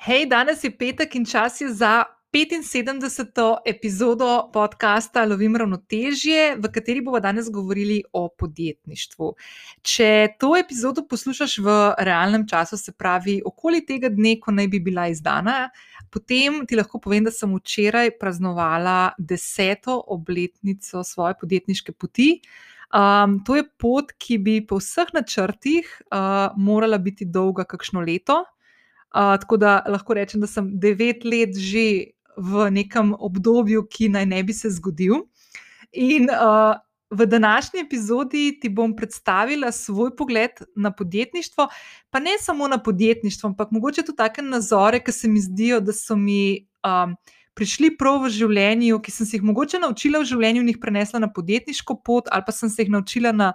Hej, danes je petek in čas je za 75. epizodo podcasta Lovim ravnotežje, v kateri bomo danes govorili o podjetništvu. Če to epizodo poslušaš v realnem času, se pravi okoli tega dne, ko naj bi bila izdana, potem ti lahko povem, da sem včeraj praznovala deseto obletnico svoje podjetniške poti. Um, to je pot, ki bi po vseh načrtih uh, morala biti dolga kakšno leto. Uh, tako da lahko rečem, da sem devet let že v nekem obdobju, ki naj ne bi se zgodil. In uh, v današnji epizodi ti bom predstavila svoj pogled na podjetništvo, pa ne samo na podjetništvo, ampak mogoče tudi take nazore, ki se mi zdijo, da so mi. Um, prišli prav v življenju, ki sem se jih mogoče naučila v življenju in jih prenesla na podjetniško pot, ali pa sem se jih naučila na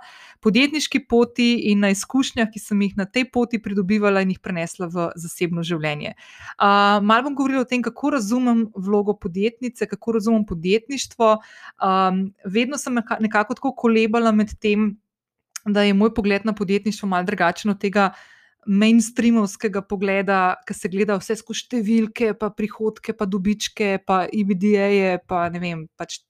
podjetniški poti in na izkušnjah, ki sem jih na tej poti pridobivala in jih prenesla v zasebno življenje. Uh, Malo bom govorila o tem, kako razumem vlogo podjetnice, kako razumem podjetništvo. Um, vedno sem nekako tako kolebala med tem, da je moj pogled na podjetništvo malce drugačen od tega mainstreamovskega pogleda, ki se gleda vse skozi številke, pa prihodke, pa dobičke, pa IBD-je, pa ne vem. Pač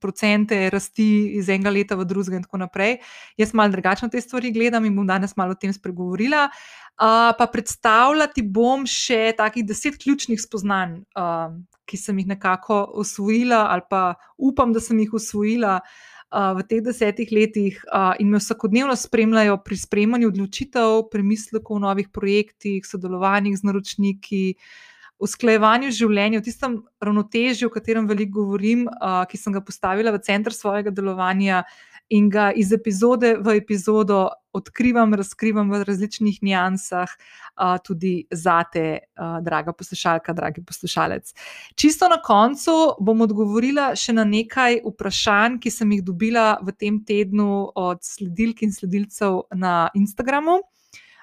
Procente rasti iz enega leta v drugega, in tako naprej. Jaz malo drugačno te stvari gledam in bom danes malo o tem spregovorila. Uh, pa predstavljati bom še takih deset ključnih spoznanj, uh, ki sem jih nekako osvojila, ali pa upam, da sem jih osvojila uh, v teh desetih letih in me vsakodnevno spremljajo pri sprejemanju odločitev, premislekov o novih projektih, sodelovanjih z naročniki, usklajevanju življenja, v tistem ravnotežju, o katerem veliko govorim, ki sem ga postavila v center svojega delovanja in ga iz epizode v epizodo odkrivam, razkrivam v različnih nijansah, tudi za te, draga poslušalka, dragi poslušalec. Čisto na koncu bom odgovorila še na nekaj vprašanj, ki sem jih dobila v tem tednu od sledilk in sledilcev na Instagramu.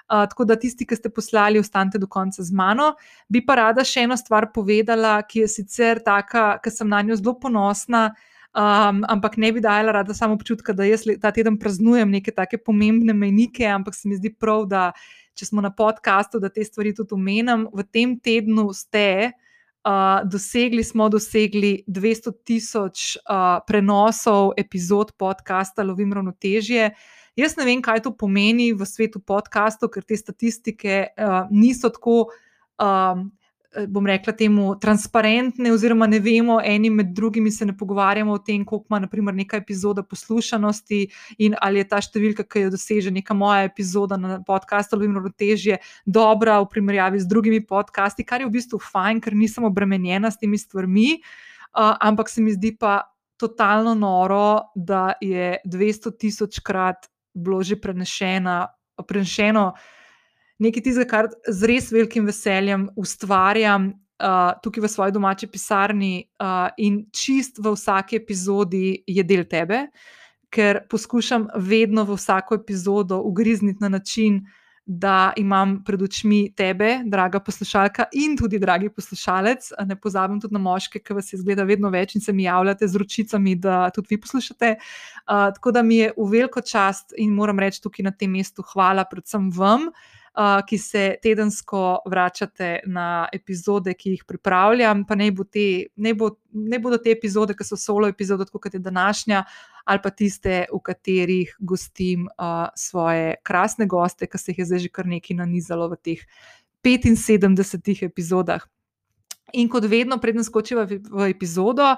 Uh, tako da tisti, ki ste poslali, ostanite do konca z mano. Bi pa rada še eno stvar povedala, ki je sicer taka, ki sem na njo zelo ponosna, uh, Um, ampak ne bi dajala rada samo občutka, da jaz ta teden praznujem neke take pomembne mejnike, ampak se mi zdi prav, da če smo na podkastu, da te stvari tudi omenjam. V tem tednu ste uh, dosegli, smo dosegli 200 tisoč uh, prenosov epizod podcasta Lovim ravnotežje. Jaz ne vem, kaj to pomeni v svetu podkastov, ker te statistike uh, niso tako. Um, bom rekla, temu transparentne, oziroma ne vemo, eni med drugimi se ne pogovarjamo o tem, koliko ima naprimer, neka epizoda poslušanosti in ali je ta številka, ki jo doseže neka moja epizoda na podkastu ali ravnotežje, dobra v primerjavi z drugimi podcasti, kar je v bistvu fajn, ker nisem obremenjena s temi stvarmi, uh, ampak se mi zdi pa totalno noro, da je 200 tisočkrat bilo že prenešeno. prenešeno nekaj tistega, kar z res velikim veseljem ustvarjam uh, tukaj v svoji domači pisarni uh, in čist v vsaki epizodi je del tebe, ker poskušam vedno v vsako epizodo ugrizniti na način. Da imam pred očmi tebe, draga poslušalka, in tudi dragi poslušalec. Ne pozabim tudi na moške, ki vas je zgleda vedno več in se mi javljate z ročicami, da tudi vi poslušate. Uh, tako da mi je v veliko čast in moram reči tukaj na tem mestu hvala predvsem vam, ki se tedensko vračate na epizode, ki jih pripravljam. Pa ne, bo te, ne, bo, ne bodo te epizode, ki so solo epizode, kot je današnja, ali pa tiste, v katerih gostim uh, svoje krasne goste, ki se jih je zdaj že kar nekaj nanizalo v teh 75 epizodah. In kot vedno, predem skočiva v, v epizodo,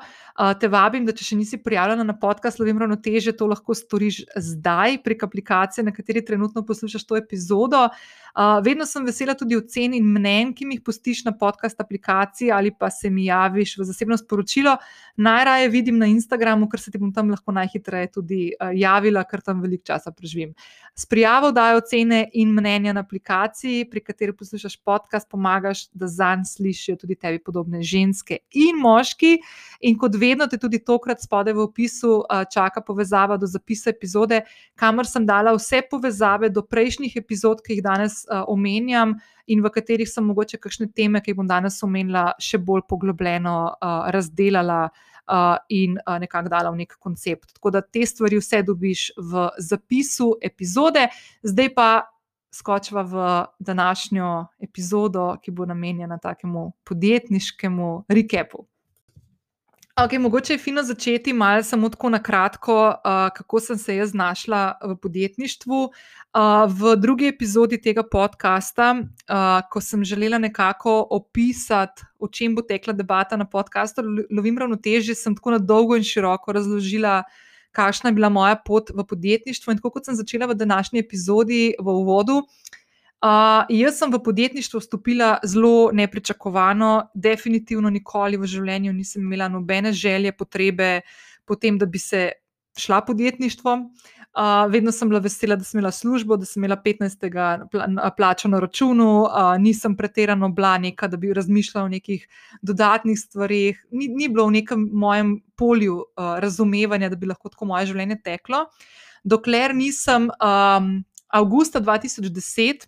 te vabim, da če še nisi prijavljena na podcast Slovim Ravnoteže, to lahko storiš zdaj prek aplikacije, na kateri trenutno poslušaš to epizodo. Vedno sem vesela tudi ocen in mnen, ki mi jih postiš na podcast aplikaciji ali pa se mi javiš v zasebno sporočilo. Najraje vidim na Instagramu, ker se ti bom tam lahko najhitreje tudi javila, ker tam veliko časa preživim. S prijavo dajo ocene in mnenja na aplikaciji, pri kateri poslušaš podcast, pomagaš, da zanj slišijo tudi tebi podobne ženske in moški. In kot vedno, te tudi tokrat spode v opisu čaka povezava do zapisa epizode, kamor sem dala vse povezave do prejšnjih epizod, ki jih danes omenjam. In v katerih sem mogoče kakšne teme, ki jih bom danes omenila, še bolj poglobljeno razdelala in nekako dala v nek koncept. Tako da te stvari vse dobiš v zapisu epizode, zdaj pa skočiva v današnjo epizodo, ki bo namenjena takemu podjetniškemu recapu. Okay, mogoče je fino začeti malo samo tako na kratko, uh, kako sem se jaz znašla v podjetništvu. Uh, v drugi epizodi tega podcasta, uh, ko sem želela nekako opisati, o čem bo tekla debata na podkastu, lovim ravnotežje, sem tako na dolgo in široko razložila, kakšna je bila moja pot v podjetništvo. In tako kot sem začela v današnji epizodi, v uvodu, uh, Uh, jaz sem v podjetništvo vstopila zelo nepričakovano, definitivno nikoli v življenju nisem imela nobene želje, potrebe po tem, da bi se šla podjetništvo. Uh, vedno sem bila vesela, da sem imela službo, da sem imela 15. plačo na računu, uh, nisem pretirano bila neka, da bi razmišljala o nekih dodatnih stvarih, ni, ni bilo v nekem mojem polju uh, razumevanja, da bi lahko tako moje življenje teklo. Dokler nisem um, avgusta 2010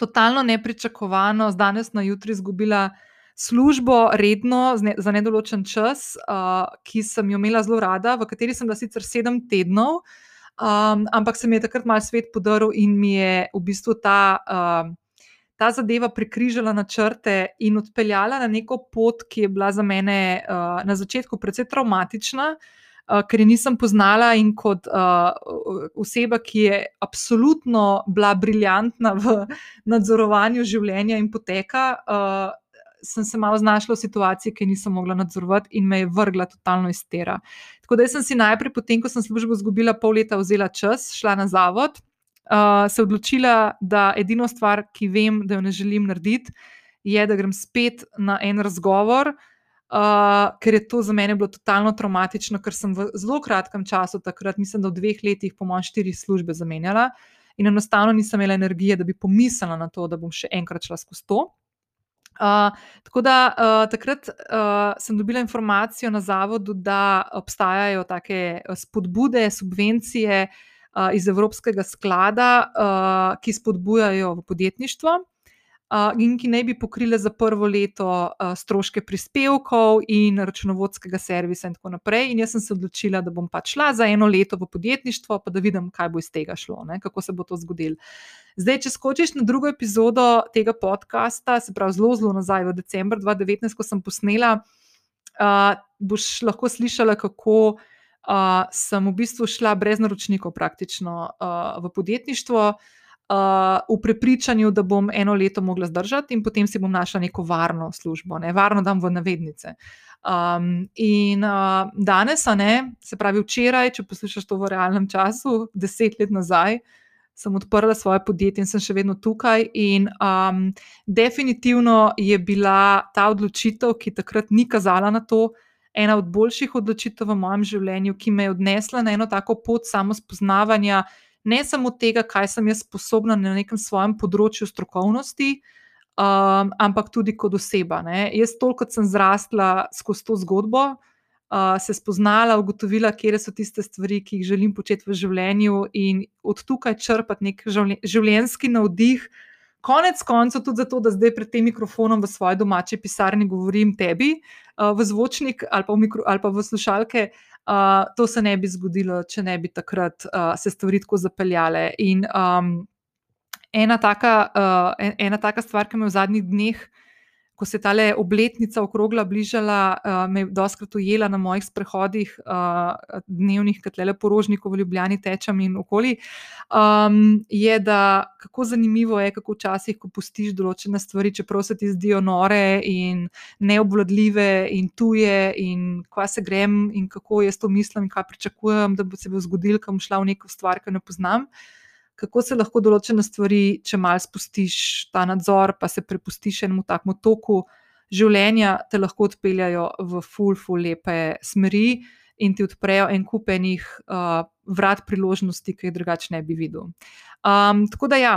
totalno nepričakovano, z danes na jutri izgubila službo, redno, za nedoločen čas, uh, ki sem jo imela zelo rada, v kateri sem bila sicer sedem tednov, um, ampak se mi je takrat malce svet podaril in mi je v bistvu ta. Uh, Ta zadeva prekrižala načrte in odpeljala na neko pot, ki je bila za mene uh, na začetku precej traumatična, uh, uh, ker nisem poznala in kot uh, oseba, ki je absolutno bila briljantna v nadzorovanju življenja in poteka. Uh, Sem se malo znašla v situaciji, ki nisem mogla nadzorovati, in me je vrgla totalno iz tera. Tako da sem si najprej, potem ko sem službo izgubila, pol leta vzela čas, šla na zavod, uh, se odločila, da edino stvar, ki vem, da jo ne želim narediti, je, da grem spet na en razgovor, uh, ker je to za mene bilo totalno traumatično, ker sem v zelo kratkem času, takrat, mislim, da v dveh letih, po mojem, štiri službe zamenjala in enostavno nisem imela energije, da bi pomislila na to, da bom še enkrat šla skozi to. Uh, tako da uh, takrat uh, sem dobila informacijo na zavodu, da obstajajo take spodbude, subvencije uh, iz Evropskega sklada, uh, ki spodbujajo v podjetništvo in ki naj bi pokrile za prvo leto stroške prispevkov in računovodskega servisa, in tako naprej. In jaz sem se odločila, da bom pač šla za eno leto v podjetništvo, pa da vidim, kaj bo iz tega šlo, ne? kako se bo to zgodilo. Zdaj, če skočiš na drugo epizodo tega podcasta, se pravi zelo, zelo nazaj v decembr 2019, ko sem posnela, uh, boš lahko slišala, kako. Uh, sem v bistvu šla brez naročnikov, praktično uh, v podjetništvo, v prepričanju, da bom eno leto mogla zdržati in potem si bom našla neko varno službo, ne? varno dam v navednice. Um, in uh, danes, ne, se pravi včeraj, če poslušate to v realnem času, deset let nazaj. Sem odprla svoje podjetje in sem še vedno tukaj. In um, definitivno je bila ta odločitev, ki takrat ni kazala na to, ena od boljših odločitev v mojem življenju, ki me je odnesla na eno tako pot samospoznavanja, ne samo tega, kaj sem jaz sposobna na nekem svojem področju strokovnosti, um, ampak tudi kot oseba. Ne. Jaz, toliko sem zrastla skozi to zgodbo, uh, se spoznala, ugotovila, kje so tiste stvari, ki jih želim početi v življenju, in od tukaj črpati nek življenjski navdih. Konec koncev tudi zato, da zdaj pred tem mikrofonom v svoji domači pisarni govorim tebi, uh, v zvočnik ali pa v, mikro, ali pa v slušalke, uh, Uh, to se ne bi zgodilo, če ne bi takrat uh, se stvari tako zapeljale. In um, ena, taka, uh, ena taka stvar, ki me v zadnjih dneh uh, ko se je ta obletnica okrogla, bližala, uh, me je doskrat ujela na mojih sprehodih, uh, dnevnih, kot le porožnikov v Ljubljani, tečem in okoli. Um, je, da kako zanimivo je, kako včasih, ko pustiš določene stvari, čeprav se ti zdijo nore in neobvladljive in tuje, in kva se grem in kako jaz to mislim in kaj pričakujem, da bo se bo zgodil, kam šla v neko stvar, ki ne poznam kako se lahko določene stvari, če malo spustiš ta nadzor, pa se prepustiš enemu takmu toku življenja, te lahko odpeljajo v ful, ful, lepe smeri in ti odprejo en kupenih uh, vrat priložnosti, ki jih drugače ne bi videl. Um, tako da ja.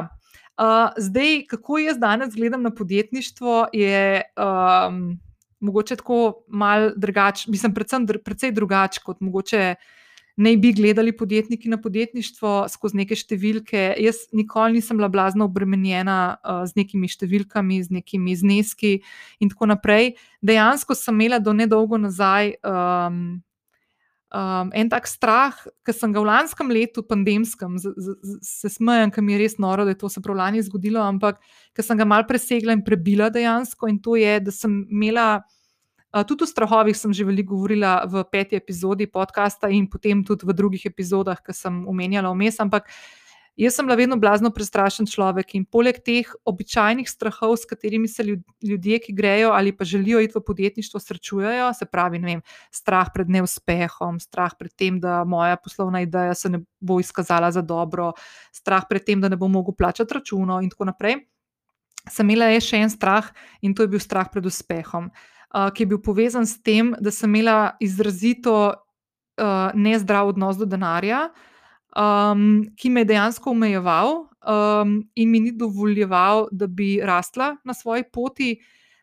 Uh, zdaj, kako jaz danes gledam na podjetništvo, je um, mogoče tako malo drugače, mislim, predvsem dr precej drugače kot mogoče uh, naj bi gledali podjetniki na podjetništvo skozi neke številke. Jaz nikoli nisem bila blazno obremenjena uh, z nekimi številkami, z nekimi zneski in tako naprej. Dejansko sem imela do nedolgo nazaj. Um, Um, en tak strah, ki sem ga v lanskem letu, pandemskem, z, z, z, se smejem, ker mi je res noro, da je to se prav lani zgodilo, ampak ki sem ga mal presegla in prebila dejansko. In to je, da sem imela, tudi o strahovih sem že veliko govorila v peti epizodi podcasta in potem tudi v drugih epizodah, ki sem omenjala vmes. Ampak uh, Jaz sem bila vedno blazno prestrašen človek in poleg teh običajnih strahov, s katerimi se ljudje, ki grejo ali pa želijo iti v podjetništvo, srečujejo, se pravi, vem, strah pred neuspehom, strah pred tem, da moja poslovna ideja se ne bo izkazala za dobro, strah pred tem, da ne bom mogel plačati računov in tako naprej. Sem imela še en strah in to je bil strah pred uspehom, ki je bil povezan s tem, da sem imela izrazito nezdrav odnos do denarja um, ki me je dejansko omejeval um, in mi ni dovoljeval, da bi rasla na svoji poti.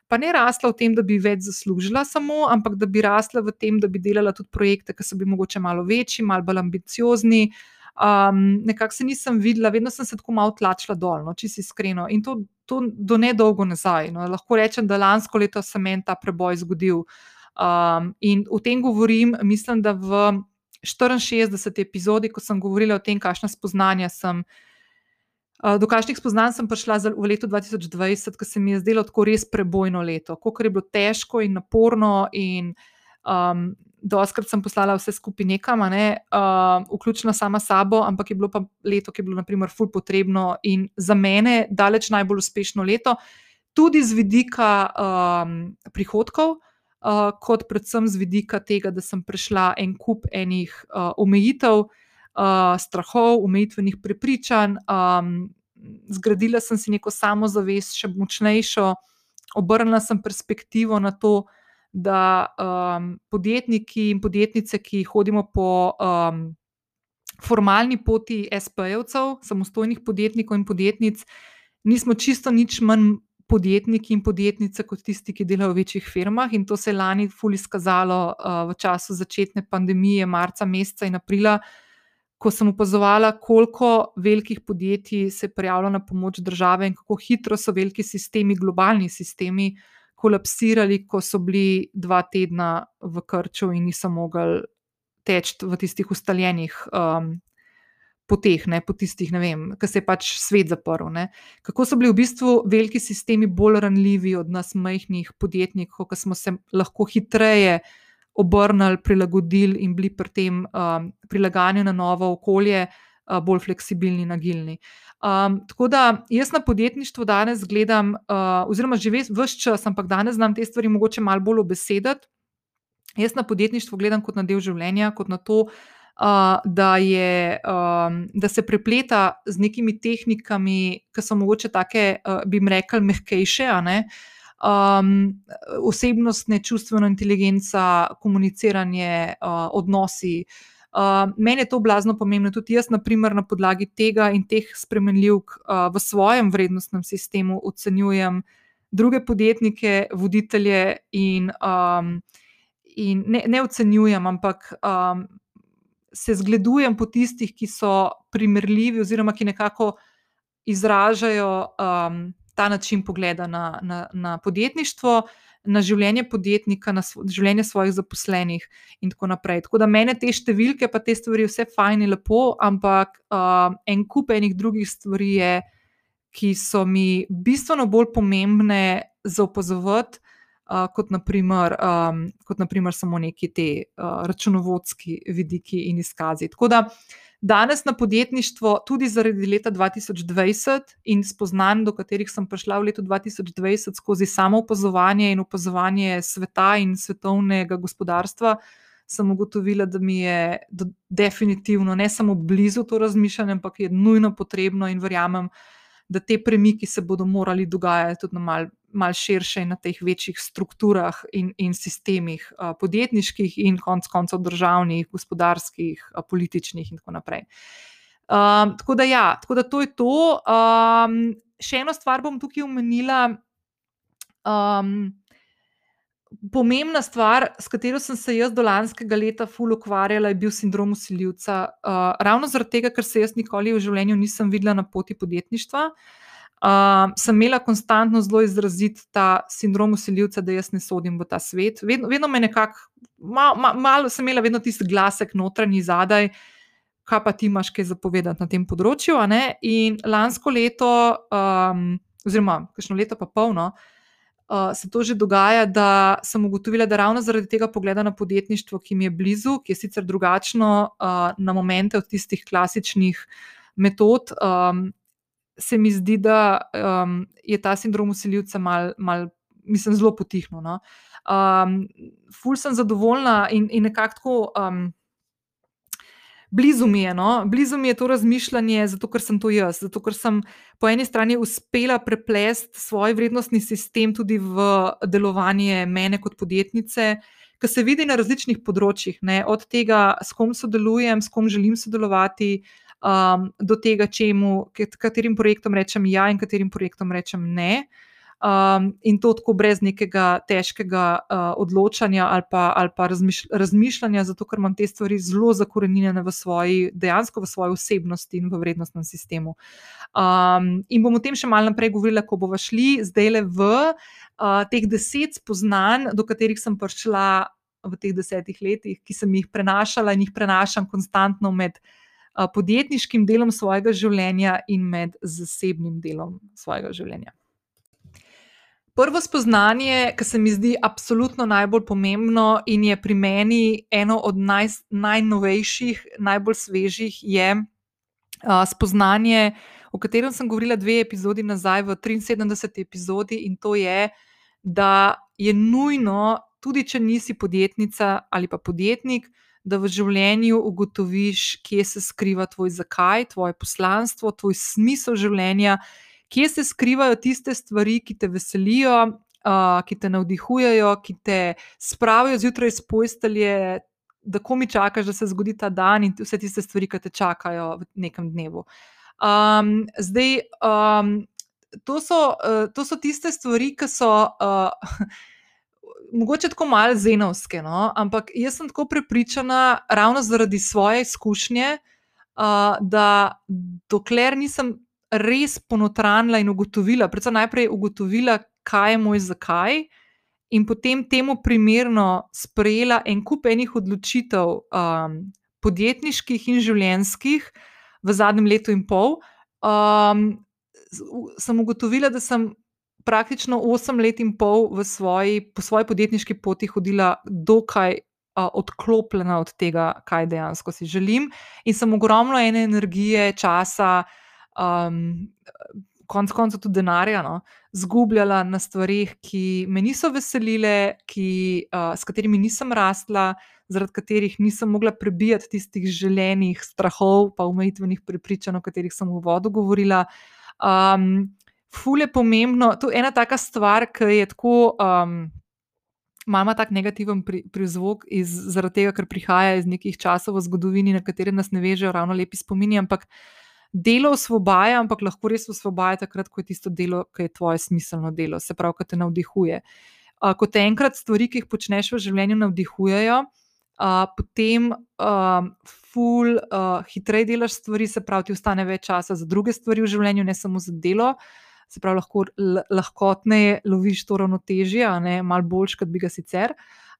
Pa ne rasla v tem, da bi več zaslužila, samo, ampak da bi rasla v tem, da bi delala tudi projekte, ki so bili mogoče malo večji, malo bolj ambiciozni. Um, nekako se nisem videla, vedno sem se tako malo tlačila dol, no, če si iskreno. In to, to do nedolgo nazaj. No. Lahko rečem, da lansko leto se meni ta preboj zgodil. Um, in o tem govorim, mislim, da v 64 epizodi, ko sem govorila o tem, kakšna spoznanja sem. Do kakšnih spoznanj sem prišla v letu 2020, ki se mi je zdelo tako res prebojno leto, kako je bilo težko in naporno, in um, doskrat sem poslala vse skupaj nekam, ne, uh, vključno sama sabo, ampak je bilo pa leto, ki je bilo, naprimer, ful potrebno in za mene daleč najbolj uspešno leto, tudi z vidika um, prihodkov uh, kot predvsem z vidika tega, da sem prešla en kup enih uh, omejitev, uh, strahov, omejitvenih prepričanj. Um, zgradila sem si neko samozavest, še močnejšo, obrnila sem perspektivo na to, da um, podjetniki in podjetnice, ki hodimo po. Um, Formalni poti SP-jevcev, samostojnih podjetnikov in podjetnic, nismo čisto nič manj podjetniki in podjetnice kot tisti, ki delajo v večjih firmah. In to se je lani fully skazalo uh, v času začetne pandemije, marca, meseca in aprila, ko sem opazovala, koliko velikih podjetij se je prijavilo na pomoč države in kako hitro so veliki sistemi, globalni sistemi, kolapsirali, ko so bili dva tedna v krču in niso mogli teči v tistih ustaljenih um, poteh, ne, po tistih, ne vem, ki se je pač svet zaprl. Ne. Kako so bili v bistvu veliki sistemi bolj ranljivi od nas, majhnih podjetnikov, ki smo se lahko hitreje obrnili, prilagodili in bili pri tem um, prilagajanju na novo okolje bolj fleksibilni in agilni. Um, tako da jaz na podjetništvo danes gledam, uh, oziroma že vse čas, ampak danes znam te stvari mogoče malo bolj obesediti. Jaz na podjetništvo gledam kot na del življenja, kot na to, da, je, um, da se prepleta z nekimi tehnikami, ki so mogoče take, uh, bi jim rekli, mehkejše. Um, osebnostne, čustvena inteligenca, komuniciranje, uh, odnosi. Uh, meni je to blazno pomembno, tudi jaz, naprimer, na podlagi tega in teh spremenljivk uh, v svojem vrednostnem sistemu ocenjujem druge podjetnike, voditelje in, um, in ne, ne ocenjujem, ampak um, se zgledujem po tistih, ki so primerljivi, oziroma ki nekako izražajo um, ta način pogleda na, na, na podjetništvo, na življenje podjetnika, na svo, življenje svojih zaposlenih, in tako naprej. Tako da mene te številke, pa te stvari, vse fajn in lepo, ampak um, en kup enih drugih stvari je. Ki so mi bistveno bolj pomembne za opazovati, uh, kot, naprimer, um, kot naprimer samo neki ti uh, računovodski vidiki in izkazi. Tako da danes na podjetništvo, tudi zaradi leta 2020 in spoznanj, do katerih sem prišla v letu 2020 skozi samo opazovanje in opazovanje sveta in svetovnega gospodarstva. Sem ugotovila, da mi je definitivno ne samo blizu to razmišljanje, ampak je nujno potrebno in verjamem, da te premiki se bodo morali dogajati tudi na mal, mal širše in na teh večjih strukturah in, in sistemih, podjetniških in konec koncev državnih, gospodarskih, političnih in tako naprej. Um, tako, da ja, tako da to je to. Um, še eno stvar bom tukaj omenila. Um, pomembna stvar, s katero sem se jaz do lanskega leta ful ukvarjala, je bil sindrom usiljivca. Uh, ravno zaradi tega, ker se jaz nikoli v življenju nisem videla na poti podjetništva. Uh, sem imela konstantno zelo izrazit ta sindrom usiljivca, da jaz ne sodim v ta svet. Vedno, vedno me nekako, malo ma, malo sem imela vedno tisti glasek notranji zadaj, kaj pa ti imaš kaj zapovedati na tem področju. In lansko leto, um, oziroma kakšno leto pa polno, uh, se to že dogaja, da sem ugotovila, da ravno zaradi tega pogleda na podjetništvo, ki mi je blizu, ki je sicer drugačno uh, na momente od tistih klasičnih metod. Um, Se mi zdi, da um, je ta sindrom usiljivca mal, mal, mislim, zelo potihnil. No? Um, ful sem zadovoljna in, in nekako tako. Um, blizu mi je, no? blizu mi je to razmišljanje, zato ker sem to jaz, zato ker sem po eni strani uspela preplesti svoj vrednostni sistem tudi v delovanje mene kot podjetnice, ki se vidi na različnih področjih, ne? od tega, s kom sodelujem, s kom želim sodelovati. Um, do tega, čemu, katerim projektom rečem ja, in katerim projektom rečem ne. Um, in to tako brez nekega težkega uh, odločanja ali pa, ali pa razmišl razmišljanja, zato ker imam te stvari zelo zakorenjene v svoji, dejansko v svoji osebnosti in v vrednostnem sistemu. Um, in bom o tem še malo naprej govorila, ko bomo šli zdaj le v uh, teh deset spoznanj, do katerih sem prišla. V teh desetih letih, ki sem jih prenašala in jih prenašam konstantno med podjetniškim delom svojega življenja in med zasebnim delom svojega življenja. Prvo spoznanje, ki se mi zdi absolutno najbolj pomembno in je pri meni eno od naj, najnovejših, najbolj svežih, je uh, spoznanje, o katerem sem govorila dve epizodi nazaj, v 73. epizodi, in to je, da je nujno, tudi če nisi podjetnica ali pa podjetnik, da v življenju ugotoviš, kje se skriva tvoj zakaj, tvoje poslanstvo, tvoj smisel življenja kje se skrivajo tiste stvari, ki te veselijo, uh, ki te navdihujejo, ki te spravijo zjutraj iz postelje, da ko mi čakaš, da se zgodi ta dan in vse tiste stvari, ki te čakajo v nekem dnevu. Um, zdaj, um, to, so, uh, to so tiste stvari, ki so. Uh, Mogoče tako malo zenovske, no? ampak jaz sem tako prepričana, ravno zaradi svoje izkušnje, uh, da dokler nisem res ponotranila in ugotovila, predvsem najprej ugotovila, kaj je moj zakaj, in potem temu primerno sprejela en kup enih odločitev, um, podjetniških in življenjskih, v zadnjem letu in pol. Um, sem ugotovila, da sem praktično 8 let in pol svoji, po svoji podjetniški poti hodila dokaj. Odklopljena od tega, kaj dejansko si želim, in sem ogromno ene energije, časa, uh, um, konec koncev tudi denarja, no, zgubljala na stvarih, ki me niso veselile, ki, uh, s katerimi nisem rasla, zaradi katerih nisem mogla prebijati tistih želenih strahov, pa omejitvenih prepričanj, o katerih sem v vodu govorila. Um, ful je pomembno, to je ena taka stvar, ki je tako. Um, Mama tako negativen prizvok, pri zaradi tega, ker prihaja iz nekih časov v zgodovini, na katere nas ne vežejo ravno lepi spomini, ampak uh, delo osvobaja, ampak lahko res osvobaja takrat, ko je tisto delo, ki je tvoje smiselno delo, se pravi, ki te navdihuje. Uh, ko te enkrat stvari, ki jih počneš v življenju, navdihujejo, uh, potem uh, ful, uh, hitreje delaš stvari, se pravi, ti ostane več časa za druge stvari v življenju, ne samo za delo. Se pravi, lahko lahkotneje loviš to ravnotežje, malo boljš, kot bi ga sicer.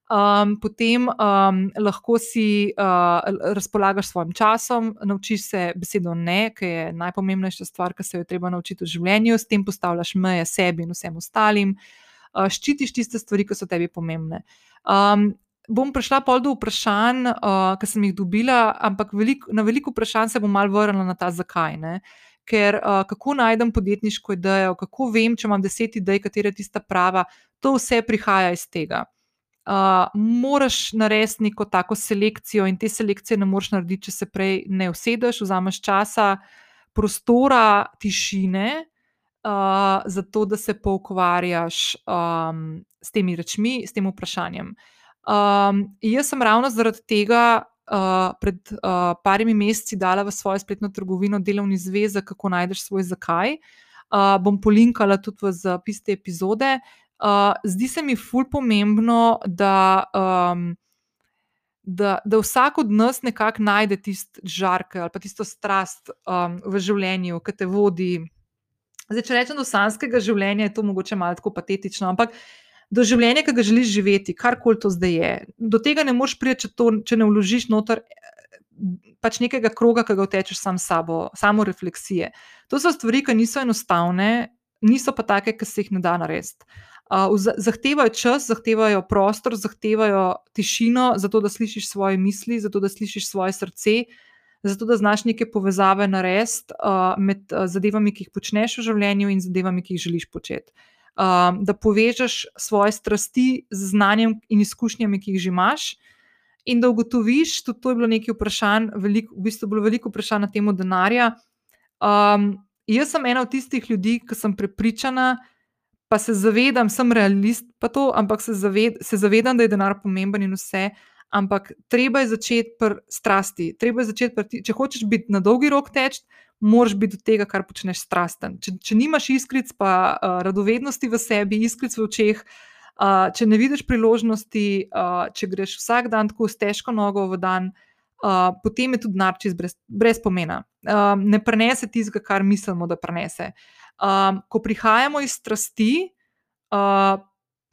Um, potem um, lahko si uh, razpolagaš s svojim časom, naučiš se besedo ne, ki je najpomembnejša stvar, ki se jo treba naučiti v življenju, s tem postavljaš meje sebi in vsem ostalim, uh, ščitiš tiste stvari, ki so tebi pomembne. Um, bom prišla pol do vprašanj, uh, ki sem jih dobila, ampak veliko, na veliko vprašanj se bom mal vrnila na ta zakaj. Ne? Ker uh, kako najdem podjetniško idejo, kako vem, če imam deset idej, katera je tista prava, to vse prihaja iz tega uh, moraš narediti neko tako selekcijo, in te selekcije ne moreš narediti, če se prej ne usedeš, vzameš časa, prostora, tišine, uh, zato da se poukvarjaš um, s temi rečmi, s tem vprašanjem. Um, jaz sem ravno zaradi tega. Uh, pred uh, parimi meseci dala v svojo spletno trgovino delovni zvezek, kako najdeš svoj zakaj. Uh, bom polinkala tudi v zapis te epizode, Uh, zdi se mi ful pomembno, da, um, da, da vsak od nas nekako najde tisto žarke ali pa tisto strast um, v življenju, ki te vodi Zdaj, če rečem do sanskega življenja, je to mogoče malo tako patetično, ampak do življenja, ki ga želiš živeti, karkoli to zdaj je, do tega ne moreš priti, če, to, če ne vložiš noter pač nekega kroga, ki ga vtečeš sam sabo, samo refleksije. To so stvari, ki niso enostavne, niso pa take, ki se jih ne da narediti. Uh, zahtevajo čas, zahtevajo prostor, zahtevajo tišino, zato da slišiš svoje misli, zato da slišiš svoje srce, zato da znaš neke povezave narediti uh, med uh, zadevami, ki jih počneš v življenju in zadevami, ki jih želiš početi. Uh, da povežeš svoje strasti z znanjem in izkušnjami, ki jih že imaš, in da ugotoviš, tudi to je bilo nekaj vprašanj, veliko, v bistvu bilo veliko vprašanj na temo denarja. Um, jaz sem ena od tistih ljudi, ki sem prepričana, pa se zavedam, sem realist, pa to, ampak se, zaved, se zavedam, da je denar pomemben in vse. Ampak treba je začeti pri strasti. Treba je začeti, pri, če hočeš biti na dolgi rok teč, moraš biti do tega, kar počneš, strasten. Če, če nimaš iskric, pa uh, radovednosti v sebi, iskric v očeh, uh, če ne vidiš priložnosti, uh, če greš vsak dan tako s težko nogo v dan, uh, potem je tudi narčis brez, brez pomena. Uh, ne prenese tistega, kar mislimo, da prenese. Uh, ko prihajamo iz strasti, uh,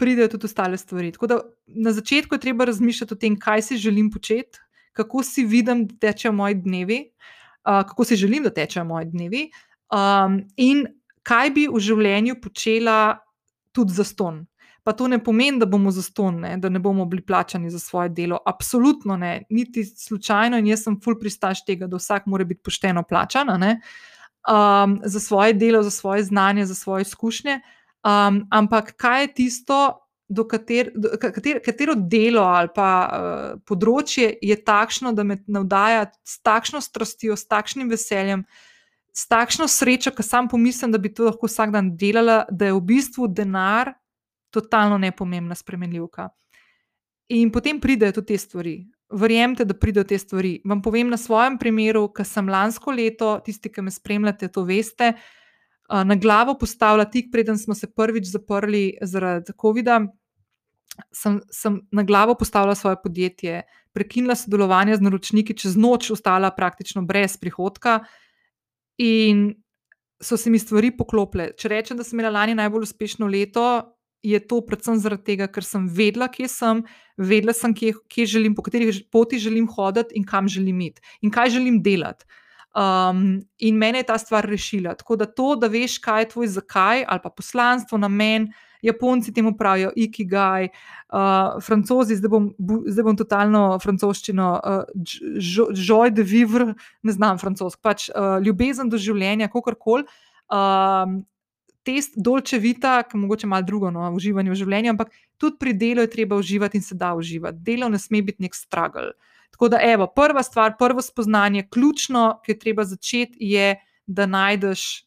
pridejo tudi ostale stvari. Tako da na začetku je treba razmišljati o tem, kaj si želim početi, kako si vidim, da tečejo moji dnevi, uh, kako si želim, da tečejo moji dnevi, um, in kaj bi v življenju počela tudi za ston. Pa to ne pomeni, da bomo zastonjeni, da ne bomo bili plačani za svoje delo. Absolutno ne, niti slučajno. In jaz sem full pristaš tega, da vsak mora biti pošteno plačan um, za svoje delo, za svoje znanje, za svoje izkušnje. Um, ampak kaj je tisto, kater, do, kater, katero delo ali pa uh, področje je takšno, da me navdaja s takšno strastjo, s takšnim veseljem. S takšno srečo, ki sam pomislim, da bi to lahko vsak dan delala, da je v bistvu denar totalno nepomembna spremenljivka. In potem pridejo tudi te stvari. Verjemite, da pridejo te stvari. Vam povem na svojem primeru, ker sem lansko leto, tisti, ki me spremljate, to veste, na glavo postavila tik, preden smo se prvič zaprli zaradi COVID-a. Sem, sem na glavo postavila svoje podjetje, prekinila sodelovanje z naročniki, čez noč ostala praktično brez prihodka, in so se mi stvari poklopile. Če rečem, da sem imela lani najbolj uspešno leto, je to predvsem zaradi tega, ker sem vedela, kje sem, vedela sem, kje, kje želim, po kateri poti želim hoditi in kam želim iti in kaj želim delati. Um, in mene je ta stvar rešila. Tako da to, da veš, kaj je tvoj zakaj ali pa poslanstvo, namen. Japonci temu pravijo ikigaj, uh, francozi, zdaj bom, zdaj bom totalno francoščino, uh, joy de vivre, ne znam francosk, pač uh, ljubezen do življenja, kako koli. Um, test dolčevita, ki je mogoče malo drugo, no, uživanje v življenju, ampak tudi pri delu je treba uživati in se da uživati. Delo ne sme biti nek struggle. Tako da, evo, prva stvar, prvo spoznanje, ključno, ki je treba začeti, je, da najdeš,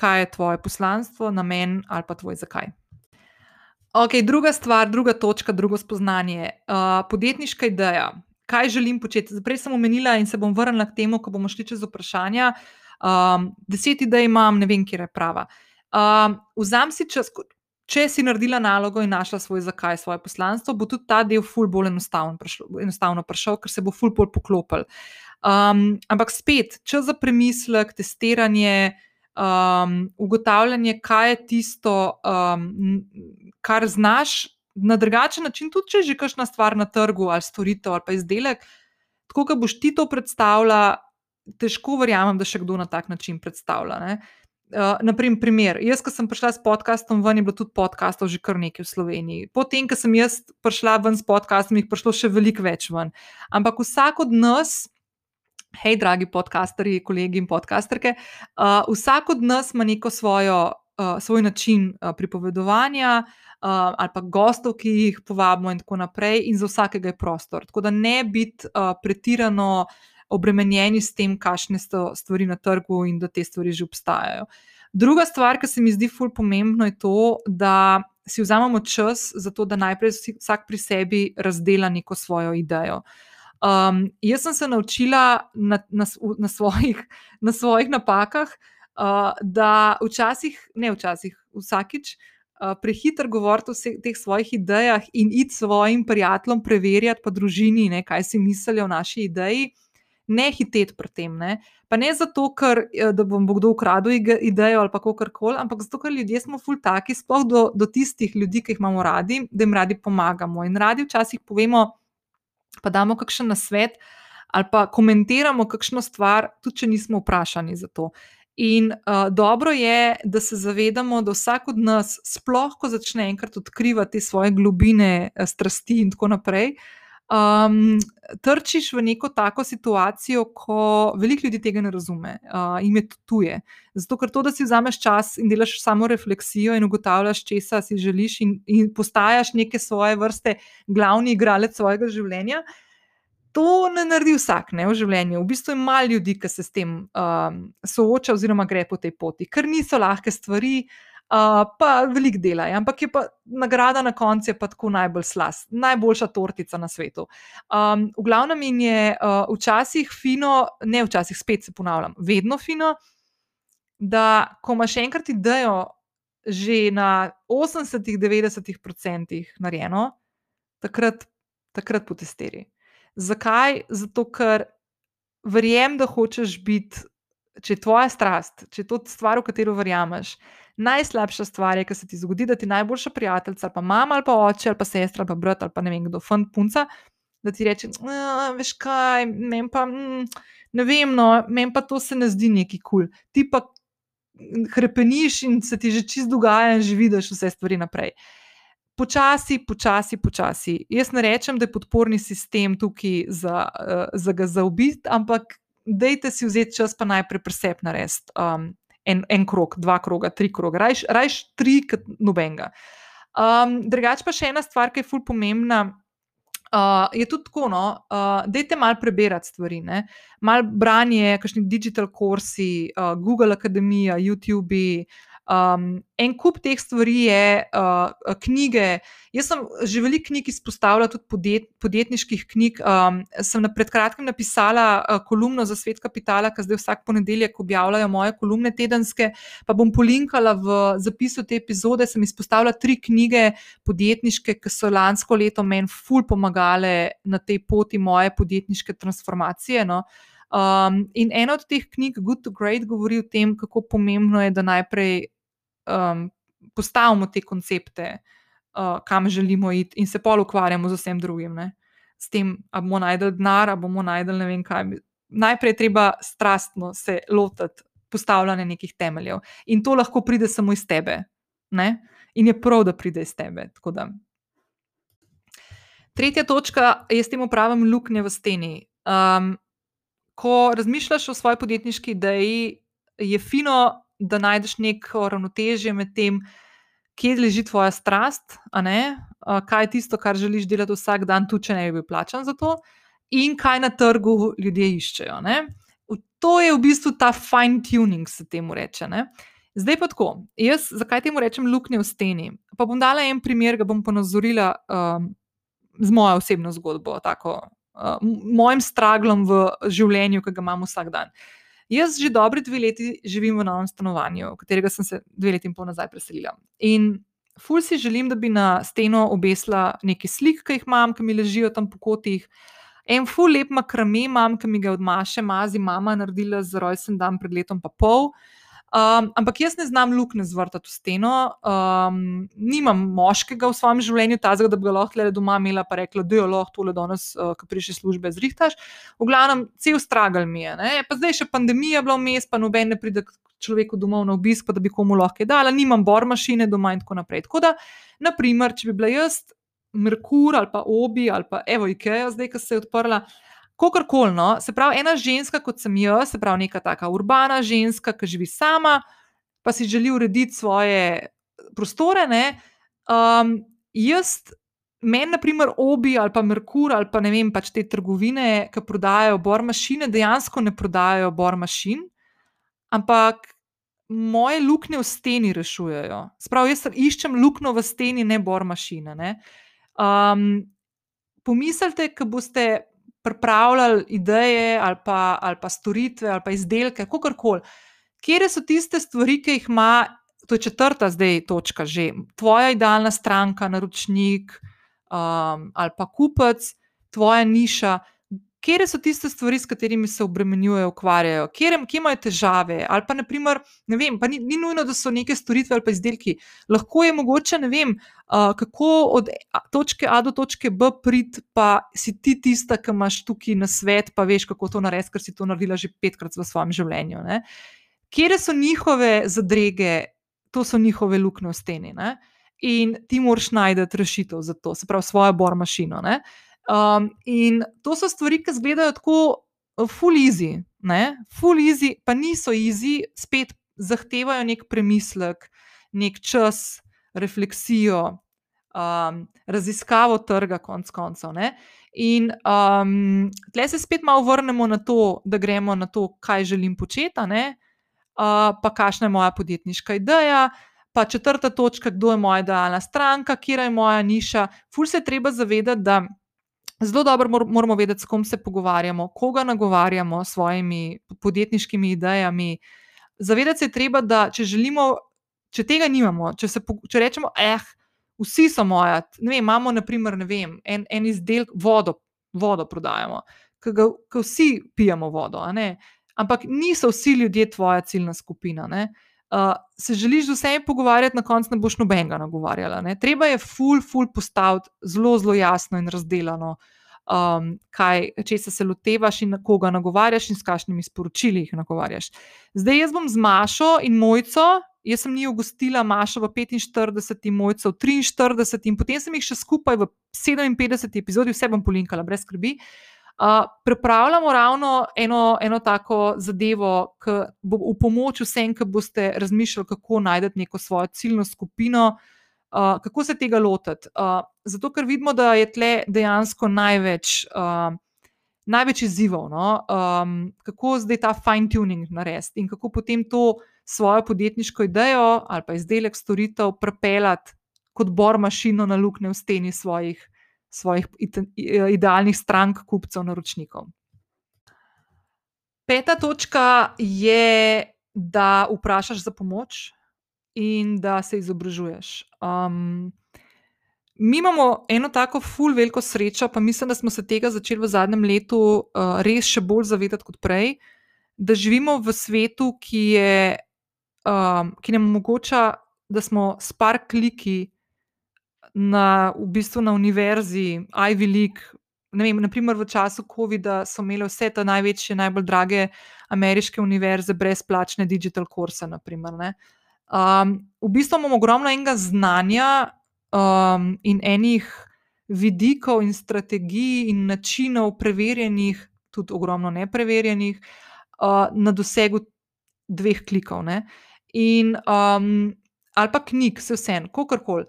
kaj je tvoje poslanstvo, namen ali pa tvoj zakaj. Ok, druga stvar, druga točka, drugo spoznanje. Uh, podjetniška ideja. Kaj želim početi? Prej sem omenila in se bom vrnila k temu, ko bomo šli čez vprašanja. Um, deset idej imam, ne vem, kje je prava. Um, vzam si čas, če si naredila nalogo in našla svoj zakaj, svoje poslanstvo, bo tudi ta del ful bolj enostavno prišel, enostavno prišel ker se bo ful bolj poklopil. Um, ampak spet, čas za premislek, testiranje, um, ugotavljanje, kaj je tisto, um, kar znaš na drugačen način, tudi če je že kakšna stvar na trgu ali storitev ali pa izdelek. Tako, kot boš ti to predstavljala, težko verjamem, da še kdo na tak način predstavlja. Ne? Uh, eh, naprimer, primer. Jaz, ko sem prišla s podkastom, ven je bilo tudi podkastov že kar nekaj v Sloveniji. Potem, ko sem jaz prišla ven s podkastom, jih prišlo še veliko več ven. Ampak vsak od nas, hej, dragi podcasterji, kolegi in podcasterke, uh, vsak od nas ima neko svojo, uh, svoj način uh, pripovedovanja. Uh, ali pa gostov, ki jih povabimo, in tako naprej, in za vsakega je prostor. Tako da ne biti uh, pretirano uh, obremenjeni s tem, kakšne so stvari na trgu in da te stvari že obstajajo. Druga stvar, ki se mi zdi fully pomembno, je to, da si vzamemo čas za to, da najprej vsak pri sebi razdela neko svojo idejo. Um, jaz sem se naučila na, na, na, svojih, na svojih napakah, uh, da včasih, ne včasih, vsakič. Uh, prehiter govoriti o vseh teh svojih idejah in iti svojim prijateljem preverjati, pa družini, ne, kaj si mislijo o naši ideji, ne hiteti pri tem. Ne? Pa ne zato, ker eh, da bom kdo ukradel idejo ali kako koli, ampak zato, ker ljudje smo ful taki, sploh do, do tistih ljudi, ki jih imamo radi, da jim radi pomagamo. In radi včasih povemo, pa damo kakšen nasvet ali pa komentiramo kakšno stvar, tudi če nismo vprašani za to. In uh, dobro je, da se zavedamo, da vsak od nas, sploh ko začne enkrat odkrivati svoje globine, strasti in tako naprej, um, trčiš v neko tako situacijo, ko veliko ljudi tega ne razume uh, in je tuje. Zato, ker to, da si vzameš čas in delaš samo refleksijo in ugotavljaš, česa si želiš, in, in postajaš neke svoje vrste glavni igralec svojega življenja. To ne naredi vsak ne, v življenju. V bistvu je malo ljudi, ki se s tem um, sooča, oziroma gre po tej poti, ker niso lahke stvari, uh, pa veliko dela. Je. Ampak je pa nagrada na koncu pa tako najbolj slas, najboljša tortica na svetu. Um, v glavnem je uh, včasih fino, ne včasih spet se ponavljam, vedno fino, da ko imaš enkrat idejo že na 80-90% narejeno, takrat, takrat potestiri. Zakaj? Zato, ker verjamem, da hočeš biti, če je tvoja strast, če je to stvar, v katero verjameš. Najslabša stvar je, da se ti zgodi, da ti najboljša prijateljica, pa mama, ali pa oče, ali pa sestra, ali pa brat, ali pa ne vem kdo, fant punca, da ti reče: Veš kaj, meni pa, mm, ne vem, no, meni pa to se ne zdi neki kul. Cool. Ti pa krepeniš in se ti že čist dogaja, in že vidiš vse stvari naprej. Počasi, počasi, počasi. Jaz ne rečem, da je podporni sistem tukaj za, uh, za ga zaobiti, ampak dejte si vzeti čas, pa najprej presep narediti. Um, en, en krog, dva kroga, tri kroga, rajš, rajš tri, kot nobenega. Um, Drugač pa še ena stvar, ki je fulj pomembna. Uh, je tudi tako, no, uh, dajte malo preberati stvari, ne? malo branje, kakšni digital kursi, uh, Google Akademija, YouTube. Um, en kup teh stvari je uh, knjige. Jaz sem že veliko knjig izpostavila, tudi podjet, podjetniških knjig. Um, sem na pred kratkim napisala uh, kolumno za svet kapitala, ki zdaj vsak ponedeljek objavljajo moje kolumne tedenske. Pa bom polinkala v zapisu te epizode. Sem izpostavila tri knjige podjetniške, ki so lansko leto meni ful pomagale na tej poti moje podjetniške transformacije. No. Um, in ena od teh knjig, Good to Great, govori o tem, kako pomembno je, da najprej um, postavimo te koncepte, uh, kam želimo iti, in se pol ukvarjamo z vsem drugim. Ne? S tem, ali bomo najdel denar, ali bomo najdel ne vem kaj. Najprej je treba strastno se lotiti postavljanja nekih temeljev. In to lahko pride samo iz tebe. Ne? In je prav, da pride iz tebe. Tretja točka, jaz temu pravim luknje v steni. Um, ko razmišljaš o svoji podjetniški ideji, je fino da najdeš neko ravnotežje med tem, kje leži tvoja strast, kaj je tisto, kar želiš delati vsak dan, tudi če ne bi bil plačan za to, in kaj na trgu ljudje iščejo. Ne? To je v bistvu ta fine tuning, se temu reče. Ne? Zdaj pa tako, jaz zakaj temu rečem luknje v steni? Pa bom dala en primer, ga bom ponazorila um, z mojo osebno zgodbo, tako, uh, mojim straglom v življenju, ki ga imam vsak dan. Uh, Jaz že dobri dve leti živim v novem stanovanju, v katerega sem se dve leti in pol nazaj preselila. In ful si želim, da bi na steno obesila nekaj slik, ki jih imam, ki mi ležijo tam po kotih. En ful lep makrame imam, ki mi ga od Maše Mazi mama naredila za rojsten dan pred letom pa pol. Um, ampak jaz ne znam luknje zvrtati v steno, um, nimam moškega v svojem življenju, tazga, da bi ga lahko le doma imela, pa rekla, da jo lahko tole danes, uh, ki prišli službe, zrihtaš. V glavnem, cel stragal mi je. Ne? Pa zdaj še pandemija bila vmes, pa noben ne pride človeku domov na obisk, pa da bi komu lahko dala, nimam bor mašine doma in tako naprej. Tako da, naprimer, če bi bila jaz Merkur ali pa Obi ali pa Evo Ikea, zdaj, ki se je odprla. Kakorkoli, no, se pravi, ena ženska kot sem jaz, se pravi, neka taka urbana ženska, ki živi sama, pa si želi urediti svoje prostore. Um, jaz, meni, naprimer, obi ali pa Merkur ali pa ne vem, pač te trgovine, ki prodajajo bor mašine, dejansko ne prodajajo bor mašin, ampak moje luknje v steni rešujejo. Sprav, jaz iščem luknjo v steni, ne bor mašine. Ne? Um, pomislite, ko boste pripravljali ideje ali pa, ali pa storitve ali pa izdelke, kako koli. Kje so tiste stvari, ki jih ima, to je četrta zdaj točka, že tvoja idealna stranka, naročnik um, ali pa kupec, tvoja niša. Kje so tiste stvari, s katerimi se obremenjujejo, ukvarjajo, kje, kje imajo težave. Ali pa, naprimer, ne vem, pa ni, ni nujno, da so neke storitve ali pa izdelki. Lahko je mogoče, ne vem, uh, kako od točke A do točke B prid, pa si ti tista, ki imaš tukaj na svet, pa veš, kako to narediti, ker si to naredila že petkrat v svojem življenju. Ne? Kje so njihove zadrege, to so njihove luknje v steni. Ne? In ti moraš najti rešitev za to, se pravi, svojo bor mašino. Uh, Um, in to so stvari, ki izgledajo tako, uh, full easy, ne? full easy, pa niso easy, spet zahtevajo nek premislek, nek čas, refleksijo, um, raziskavo trga, konc koncev. Ne? In um, tle se spet malo vrnemo na to, da gremo na to, kaj želim početi, uh, pa kakšna je moja podjetniška ideja. Pa četrta točka, kdo je moja idealna stranka, kje je moja niša. Ful se treba zavedati, da zelo dobro moramo vedeti, s kom se pogovarjamo, koga nagovarjamo s svojimi podjetniškimi idejami. Zavedati se je treba, da če želimo, če tega nimamo, če, se, če rečemo, eh, vsi so moja, ne vem, imamo naprimer, ne vem, en, en izdelek, vodo, vodo prodajamo, ki vsi pijemo vodo, ampak niso vsi ljudje tvoja ciljna skupina. Ne? Uh, se želiš z vsemi pogovarjati, na koncu ne boš nobenega nagovarjala. Ne? Treba je full, full postaviti zelo, zelo jasno in razdeljeno, um, kaj, če se lotevaš in koga nagovarjaš in s kakšnimi sporočili jih nagovarjaš. Zdaj jaz bom z Mašo in Mojco, jaz sem njih gostila, Mašo v 45, Mojco v 43, in potem sem jih še skupaj v 57 epizodi, vse bom polinkala, brez skrbi. Uh, pripravljamo ravno eno, eno tako zadevo, ki bo v pomoč vsem, ki boste razmišljali, kako najti neko svojo ciljno skupino, uh, kako se tega lotiti. Uh, zato, ker vidimo, da je tle dejansko največ, uh, največ izzivov, no? um, kako zdaj ta fine tuning narediti in kako potem to svojo podjetniško idejo ali pa izdelek storitev prepeljati kot bor mašino na luknje v steni svojih svojih idealnih strank, kupcev, naročnikov. Peta točka je, da vprašaš za pomoč in da se izobražuješ. Um, mi imamo eno tako ful veliko srečo, pa mislim, da smo se tega začeli v zadnjem letu uh, res še bolj zavedati kot prej, da živimo v svetu, ki, je, um, ki nam omogoča, da smo s par kliki na, v bistvu na univerzi, Ivy League. Ne vem, naprimer v času COVID-a so imele vse te največje, najbolj drage ameriške univerze brezplačne digital kurse. Um, v bistvu imamo ogromno enega znanja um, in enih vidikov in strategij in načinov, preverjenih, tudi ogromno nepreverjenih, uh, na dosegu dveh klikov. Ne? In um, ali pa knjig, vse vse, kako koli.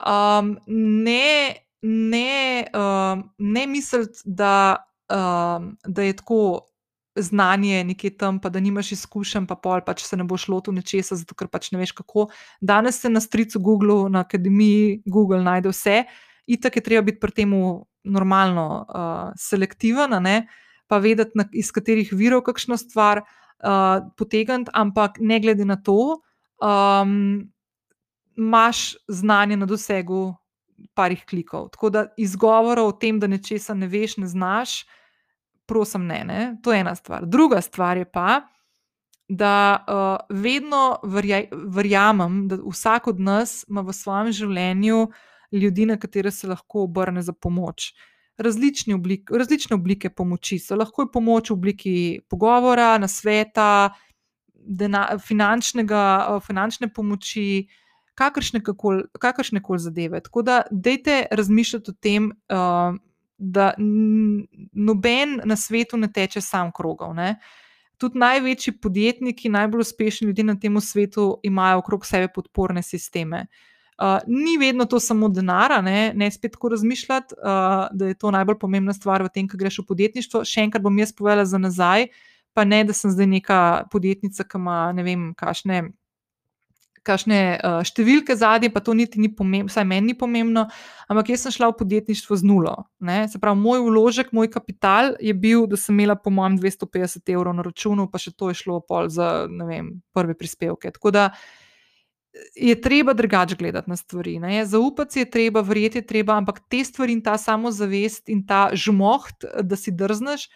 Um, ne, ne, um, ne misliti, da, um, da je tako znanje nekje tam, pa da nimaš izkušenj, pa pol, pa če se ne boš lotil nečesa, zato ker pač ne veš kako. Danes se na stricu Google, na akademiji Google najde vse, itak je treba biti pri tem normalno uh, selektiven, pa vedeti, na, iz katerih virov kakšno stvar uh, potegniti, ampak ne glede na to. Um, imaš znanje na dosegu parih klikov. Tako da izgovorov o tem, da nečesa ne veš, ne znaš, prosim, ne, ne. To je ena stvar. Druga stvar je pa, da uh, vedno verja, verjamem, da vsak od nas ima v svojem življenju ljudi, na katere se lahko obrne za pomoč. Različne oblike, različne oblike pomoči so lahko pomoč v obliki pogovora, nasveta, dena, finančnega, finančne pomoči, uh, kakršne koli zadeve. Tako da, dejte razmišljati o tem, uh, da noben na svetu ne teče sam krogov. Ne? Tudi največji podjetniki, najbolj uspešni ljudje na tem svetu imajo okrog sebe podporne sisteme. Uh, ni vedno to samo denar, ne, ne spet tako razmišljati, uh, da je to najbolj pomembna stvar v tem, kaj greš v podjetništvo. Še enkrat bom jaz povedala za nazaj, pa ne, da sem zdaj neka podjetnica, ki ima ne vem, kašne kakšne uh, številke zadnje, pa to niti ni pomembno, vsaj meni ni pomembno, ampak jaz sem šla v podjetništvo z nulo. Ne? Se pravi, moj vložek, moj kapital je bil, da sem imela po mojem 250 evrov na računu, pa še to je šlo pol za vem, prve prispevke. Tako da je treba drugače gledati na stvari. Ne? Zaupati je treba, verjeti je treba, ampak te stvari in ta samozavest in ta žmoht, da si drzneš,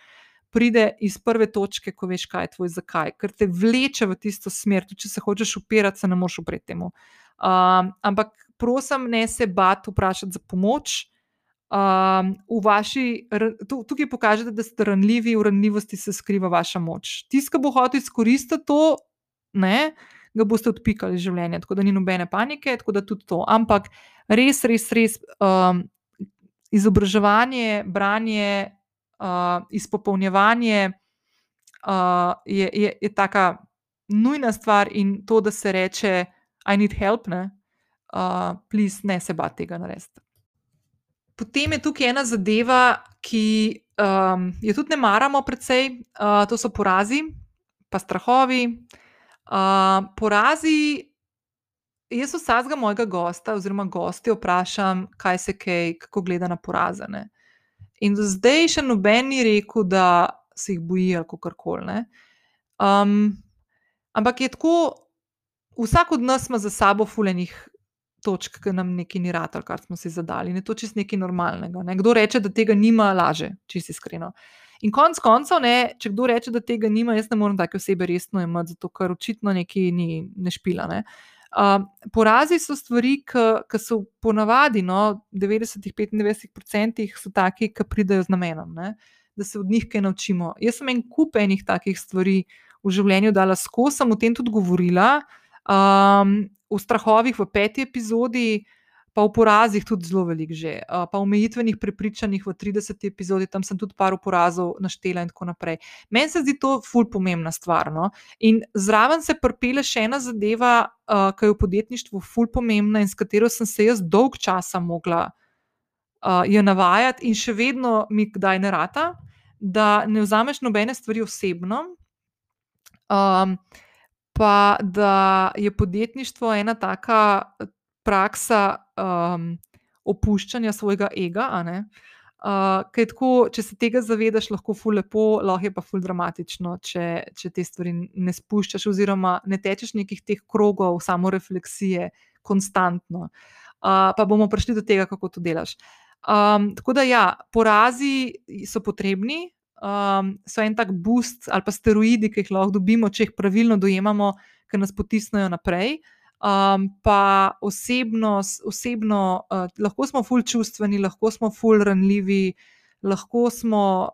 pride iz prve točke, ko veš, kaj je tvoj zakaj, ker te vleče v tisto smer. Tudi če se hočeš upirati, se ne moš upreti temu. Um, ampak prosim, ne se bat vprašati za pomoč. Um, vaši, tukaj pokažete, da ste ranljivi, v ranljivosti se skriva vaša moč. Tisti, ki bo hotel izkoristiti to, ne, ga boste odpikali življenje, tako da ni nobene panike, tako da tudi to. Ampak res, res, res um, izobraževanje, branje, uh, izpopolnjevanje uh, je, je, je taka nujna stvar in to, da se reče, I need help, ne, uh, please, ne se bati tega narediti. Potem je tukaj ena zadeva, ki um, jo tudi ne maramo, predvsej, uh, to so porazi, pa strahovi. Uh, porazi, jaz vsakega mojega gosta, oziroma gosti, vprašam, kaj se kaj, kako gleda na porazene. In do zdaj še noben ni rekel, da se jih boji ali kako koli. Um, ampak je tako, vsak od nas ima za sabo fulejnih točk, ki nam nekaj ni rad, kar smo si zadali. Ne, to je čisto nekaj normalnega. Ne. Kdo reče, da tega nima, laže, čisto iskreno. In konec koncev, ne, če kdo reče, da tega nima, jaz ne morem take osebe resno imeti, zato ker očitno nekaj ni ne špila. Ne. Uh, porazi so stvari, ki so ponavadi, no, 90-95% so taki, ki pridejo z namenom, ne, da se od njih kaj naučimo. Jaz sem en kup enih takih stvari v življenju dala skozi, sem o tem tudi govorila. Um, v strahovih v peti epizodi, pa v porazih tudi zelo velik že, pa v omejitvenih prepričanjih v 30. epizodi, tam sem tudi par porazov naštela in tako naprej. Meni se zdi to ful pomembna stvar. No? In zraven se prpele še ena zadeva, uh, ki je v podjetništvu ful pomembna in s katero sem se jaz dolg časa mogla uh, jo navajati in še vedno mi kdaj ne rata, da ne vzameš nobene stvari osebno. Um, pa da je podjetništvo ena taka eh, praksa um, opuščanja svojega ega. Uh, kaj tako, če se tega zavedaš, lahko ful lepo, lahko je pa ful dramatično, če, če te stvari ne spuščaš, oziroma ne tečeš nekih teh krogov samo refleksije, konstantno. Uh, pa bomo prišli do tega, kako to delaš. Um, tako da, ja, porazi so potrebni, um, so en tak boost ali pa steroidi, ki jih lahko dobimo, če jih pravilno dojemamo, ki nas potisnejo naprej. Um, pa osebno, osebno uh, lahko smo ful čustveni, lahko smo ful ranljivi, lahko smo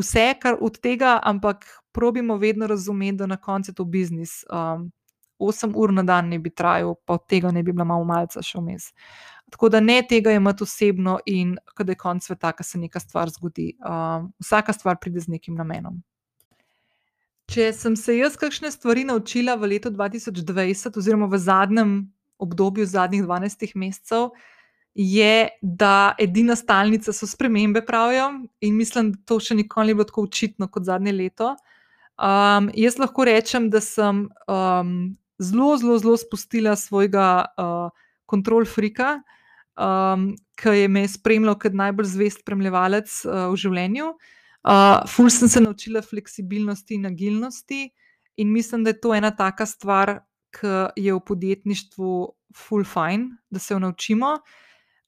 vse, kar od tega, ampak probimo vedno razumeti, da na koncu je to biznis. Um, 8 ur na dan ne bi trajal, pa od tega ne bi bila malo malce še vmes. Tako da ne tega imeti osebno in kada je konc sveta, ko se neka stvar zgodi. Um, vsaka stvar pride z nekim namenom. Če sem se jaz kakšne stvari naučila v letu 2020, oziroma v zadnjem obdobju, zadnjih 12 mesecev, je, da edina stalnica so spremembe, pravijo, in mislim, da to še nikoli ni bilo tako očitno kot zadnje leto. Um, jaz lahko rečem, da sem um, zelo, zelo, zelo spustila svojega kontrol uh, frika um, ki je me spremljal kot najbolj zvest spremljevalec uh, v življenju. Uh, ful sem se naučila fleksibilnosti in agilnosti, in mislim, da je to ena taka stvar, ki je v podjetništvu ful fajn, da se jo naučimo.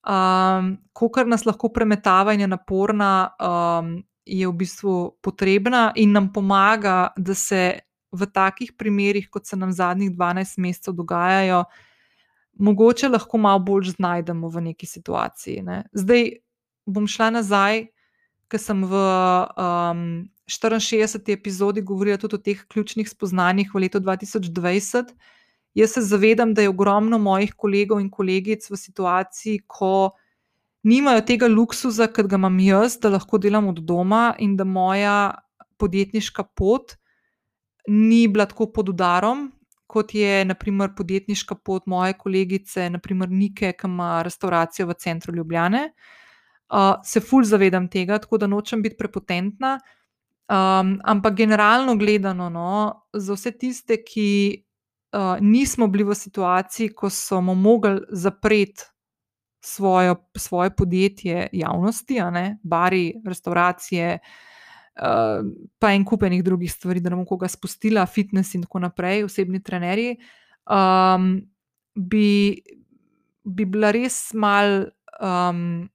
Um, ko kar nas lahko premetava in je naporna, um, je v bistvu potrebna in nam pomaga, da se v takih primerih, kot se nam zadnjih 12 mesecev dogajajo, mogoče lahko malo bolj znajdemo v neki situaciji. Ne. Zdaj bom šla nazaj, ker sem v um, 64. epizodi govorila tudi o teh ključnih spoznanjih v letu 2020. Jaz se zavedam, da je ogromno mojih kolegov in kolegic v situaciji, ko nimajo tega luksuza, kot ga imam jaz, da lahko delam od doma in da moja podjetniška pot ni bila tako pod udarom, kot je naprimer podjetniška pot moje kolegice, naprimer Nike, ki ima restauracijo v centru Ljubljane. Uh, se fulj zavedam tega, tako da nočem biti prepotentna. Um, ampak generalno gledano, no, za vse tiste, ki uh, nismo bili v situaciji, ko smo mogli zapreti svojo, svoje podjetje javnosti, ne, bari, restauracije, uh, pa en kupenih drugih stvari, da ne bom koga spustila, fitness in tako naprej, osebni trenerji. Um, bi, bi bila res mal. Um,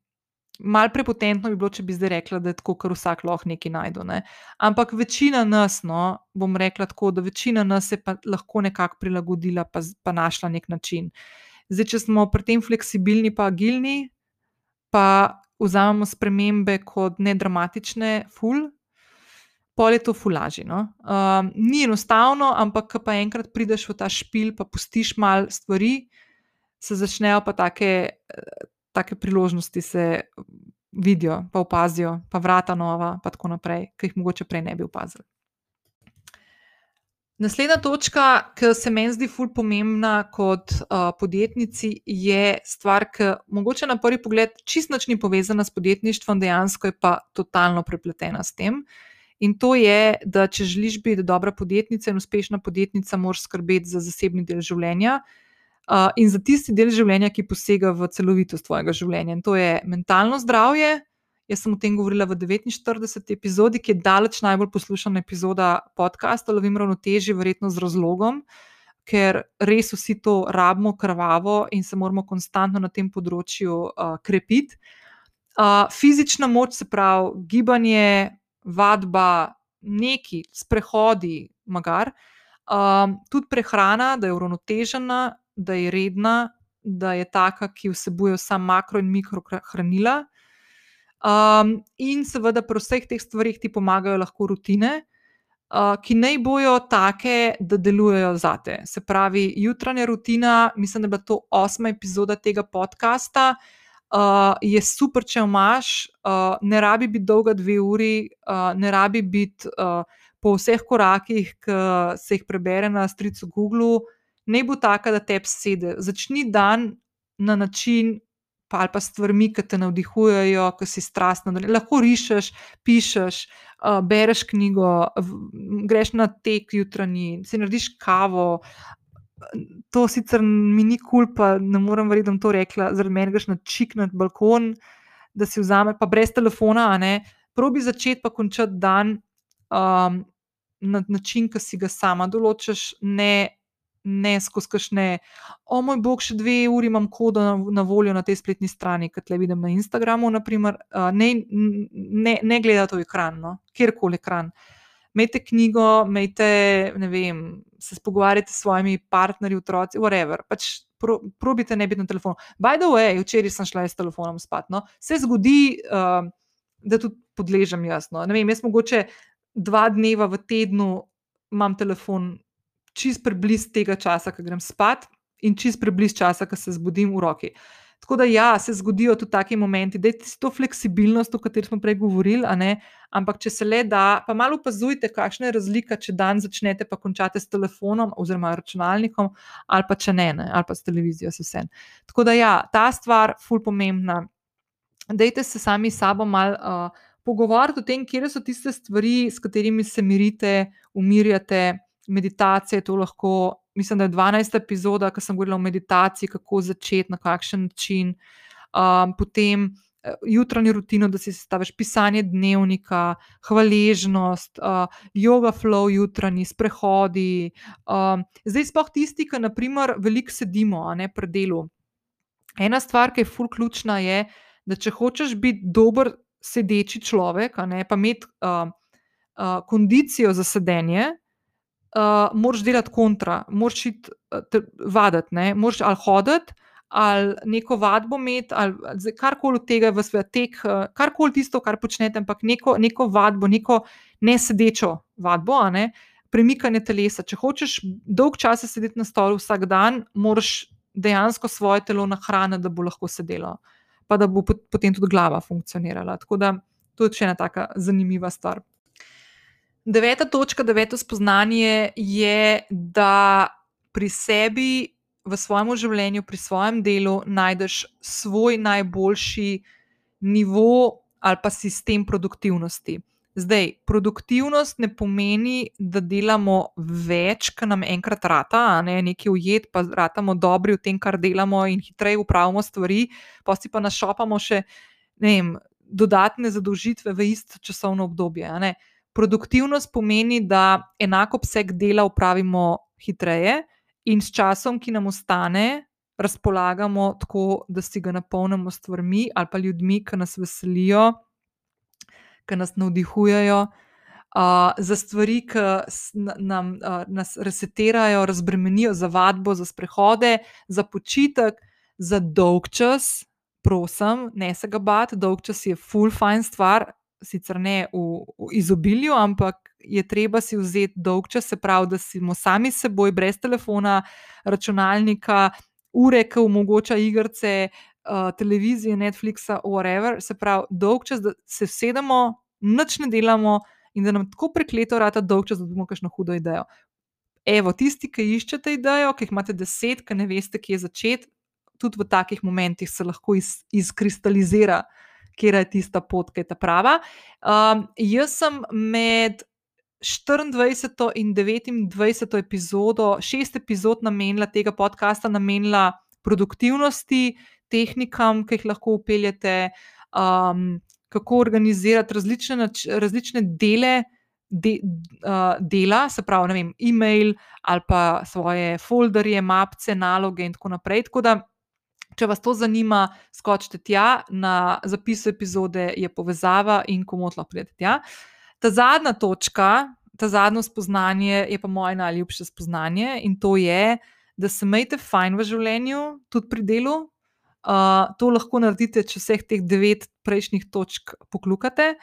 Mal prepotentno bi bilo, če bi zdaj rekla, da je tako, ker vsak lahko nekaj najde. Ne? Ampak večina nas, no, bom rekla tako, da večina nas je pa lahko nekako prilagodila, pa, pa našla nek način. Zdaj, če smo pri tem fleksibilni, pa agilni, pa vzamemo spremembe kot nedramatične, ful, pol je to fulaži. No? Um, ni enostavno, ampak pa enkrat prideš v ta špil, pa pustiš malo stvari, se začnejo pa take take priložnosti se vidijo, pa opazijo, pa vrata nova, pa tako naprej, ki jih mogoče prej ne bi opazili. Naslednja točka, ki se meni zdi ful pomembna kot uh, podjetnici, je stvar, ki mogoče na prvi pogled čist nič ni povezana s podjetništvom, dejansko je pa totalno prepletena s tem. In to je, da če želiš biti dobra podjetnica in uspešna podjetnica, moraš skrbeti za zasebni del življenja, uh, in za tisti del življenja, ki posega v celovitost tvojega življenja. In to je mentalno zdravje. Jaz sem o tem govorila v 49. epizodi, ki je daleč najbolj poslušana epizoda podcasta Lovim ravnoteži, verjetno z razlogom, ker res vsi to rabimo krvavo in se moramo konstantno na tem področju uh, krepiti. Uh, fizična moč, se pravi gibanje, vadba, neki sprehodi, magar. Um, tudi prehrana, da je uravnotežena, da je redna, da je taka, ki vsebuje vsa makro in mikrohranila. Um, in seveda pri vseh teh stvarih ti pomagajo lahko rutine, uh, ki naj bojo take, da delujejo za te. Se pravi, jutranja rutina, mislim, da je bila to osma epizoda tega podcasta. Uh, je super, če imaš, uh, ne rabi biti dolga dve uri, uh, ne rabi biti uh, po vseh korakih, ki se jih prebere na stricu Google, ne bo taka, da te sedi. Začni dan na način, pa ali pa stvarmi, ki te navdihujejo, ki si strastno. Lahko rišeš, pišeš, uh, bereš knjigo, greš na tek jutranji, si narediš kavo. To sicer mi ni kul, cool, pa ne morem verjeti, da bom to rekla, zaradi meni greš na čik na balkon, da si vzameš, pa brez telefona, a ne. Probi začeti pa končati dan um, na način, ki si ga sama določiš, ne ne skozi kašne, o moj bog, še dve uri imam kodo na, na voljo na tej spletni strani, kot le vidim na Instagramu. Naprimer, ne, ne, ne gledati v ekran, no? kjerkoli ekran. Imejte knjigo, imejte, ne vem, se pogovarjate s svojimi partnerji, otroci, whatever. Pač pro, probite ne biti na telefonu. By the way, včeraj sem šla s telefonom spat. No? Se zgodi, uh, da tudi podležem jasno. Ne vem, jaz mogoče dva dneva v tednu imam telefon čist preblizu tega časa, ko grem spat, in čist preblizu časa, ko se zbudim v roki. Tako da, ja, se zgodijo tudi taki momenti, da je to fleksibilnost, o kateri smo prej govorili, ampak če se le da, pa malo opazujte, kakšna je razlika, če dan začnete, pa končate s telefonom oziroma računalnikom, ali pa če ne, ne ali pa s televizijo, vse. Tako da, ja, ta stvar, ful pomembna. Dajte se sami s sabo malo uh, pogovarjati o tem, kje so tiste stvari, s katerimi se mirite, umirjate meditacije, to lahko, mislim, da je 12. epizoda, ki sem govorila o meditaciji, kako začeti, na kakšen način. Um, potem uh, jutranjo rutino, da si staviš pisanje dnevnika, hvaležnost, uh, yoga flow, jutranji sprehodi. Um, zdaj, sploh tisti, ki naprimer veliko sedimo, a ne pri delu. Ena stvar, ki je fulk ključna, je, da če hočeš biti dober sedeči človek, ne, pa imeti uh, uh, kondicijo za sedenje, uh, moraš delati kontra, moraš iti uh, vaditi, moraš ali hoditi, ali neko vadbo imeti, ali karkoli od tega v svetu, tek, uh, karkoli tisto, kar počnete, ampak neko, neko vadbo, neko nesedečo vadbo, ne? premikanje telesa. Če hočeš dolg čas sedeti na stolu vsak dan, moraš dejansko svoje telo nahraniti, da bo lahko sedelo, pa da bo potem tudi glava funkcionirala. Tako da to je še ena taka zanimiva stvar. Deveta točka, deveto spoznanje je, da pri sebi, v svojem življenju, pri svojem delu najdeš svoj najboljši nivo ali pa sistem produktivnosti. Zdaj, produktivnost ne pomeni, da delamo več, kar nam enkrat rata, ne nekaj ujet, pa ratamo dobri v tem, kar delamo in hitreje upravimo stvari, pa si pa našopamo še vem, dodatne zadolžitve v isto časovno obdobje. Produktivnost pomeni, da enako obseg dela upravimo hitreje in s časom, ki nam ostane, razpolagamo tako, da si ga napolnimo s stvarmi ali pa ljudmi, ki nas veselijo, ki nas navdihujejo. Uh, za stvari, ki nam, uh, nas resetirajo, razbremenijo za vadbo, za sprehode, za počitek, za dolg čas, prosim, ne se ga bati, dolg čas je full fine stvar, sicer ne v, v izobilju, ampak je treba si vzeti dolg čas, se pravi, da smo sami s seboj, brez telefona, računalnika, ure, ki omogoča igrice, uh, televizije, Netflixa, whatever. Se pravi, dolg čas, da se sedemo, noč ne delamo in da nam tako prekleto vrata dolg čas, da bomo kakšno hudo idejo. Evo, tisti, ki iščete idejo, ki jih imate deset, ki ne veste, kje začeti, tudi v takih momentih se lahko iz, izkristalizira, kje je tista pot, ki je ta prava. Um, jaz sem med 24. in 29. epizodo, šest epizod namenila tega podcasta, namenila produktivnosti, tehnikam, ki jih lahko upeljete, um, kako organizirati različne, različne dele. De, uh, dela, se pravi, vem, e-mail ali pa svoje folderje, mapce, naloge, in tako naprej. Tako da, če vas to zanima, skočite tja, na zapisu epizode je povezava in lahko pridete tja. Ta zadnja točka, ta zadnjo spoznanje je pa moje najljubše spoznanje in to je, da se imejte fajn v življenju, tudi pri delu. Uh, to lahko naredite, če vseh teh devet prejšnjih točk poklukate.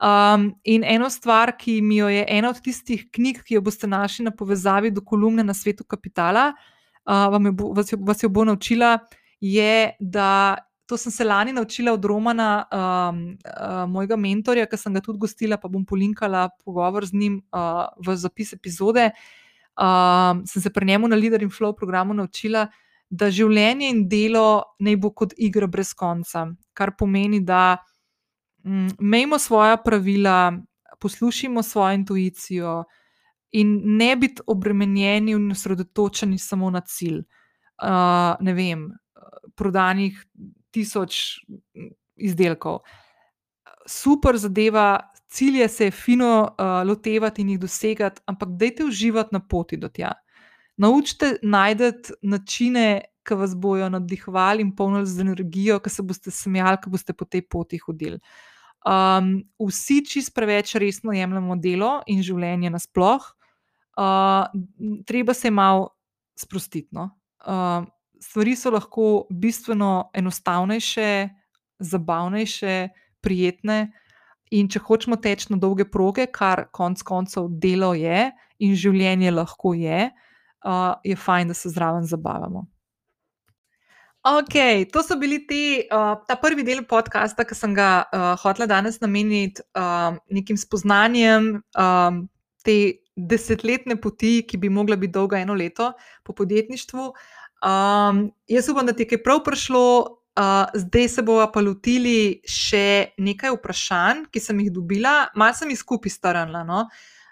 Um, in eno stvar, ki mi jo je ena od tistih knjig, ki jo boste našli na povezavi do kolumne na svetu kapitala, uh, bo, vas, jo, vas jo bo naučila, je, da To sem se lani naučila od Romana, um, uh, mojega mentorja, ki sem ga tudi gostila, pa bom polinkala pogovor z njim uh, v zapis epizode. Um, sem se pri njemu na Leader in Flow programu naučila, da življenje in delo ne bo kot igra brez konca. Kar pomeni, da mm, imejmo svoja pravila, poslušajmo svojo intuicijo in ne biti obremenjeni in osredotočeni samo na cilj. Uh, ne vem, prodanih tisoč izdelkov. Super zadeva, cilje se je fino uh, lotevati in jih dosegati, ampak dajte uživati na poti do tja. Naučite najti načine, ki vas bodo navdihovali in polnili z energijo, ki se boste smejali, ki boste po tej poti hodili. Um, vsi čist preveč resno jemljemo delo in življenje nasplošno, uh, treba se malo sprostiti. No? Uh, stvari so lahko bistveno enostavnejše, zabavnejše, prijetne. In če hočemo teči na dolge proge, kar konec koncev delo je in življenje lahko je, uh, je fajn, da se zraven zabavamo. Ok, to so bili ti, uh, ta prvi del podcasta, ki sem ga uh, hotela danes nameniti uh, nekim spoznanjem um, te desetletne poti, ki bi mogla biti dolga eno leto po podjetništvu. Uh, Um, jaz upam, da ti je kaj prav prišlo. Uh, zdaj se bomo pa lotili še nekaj vprašanj, ki sem jih dobila, malo sem jih skupaj starala. No?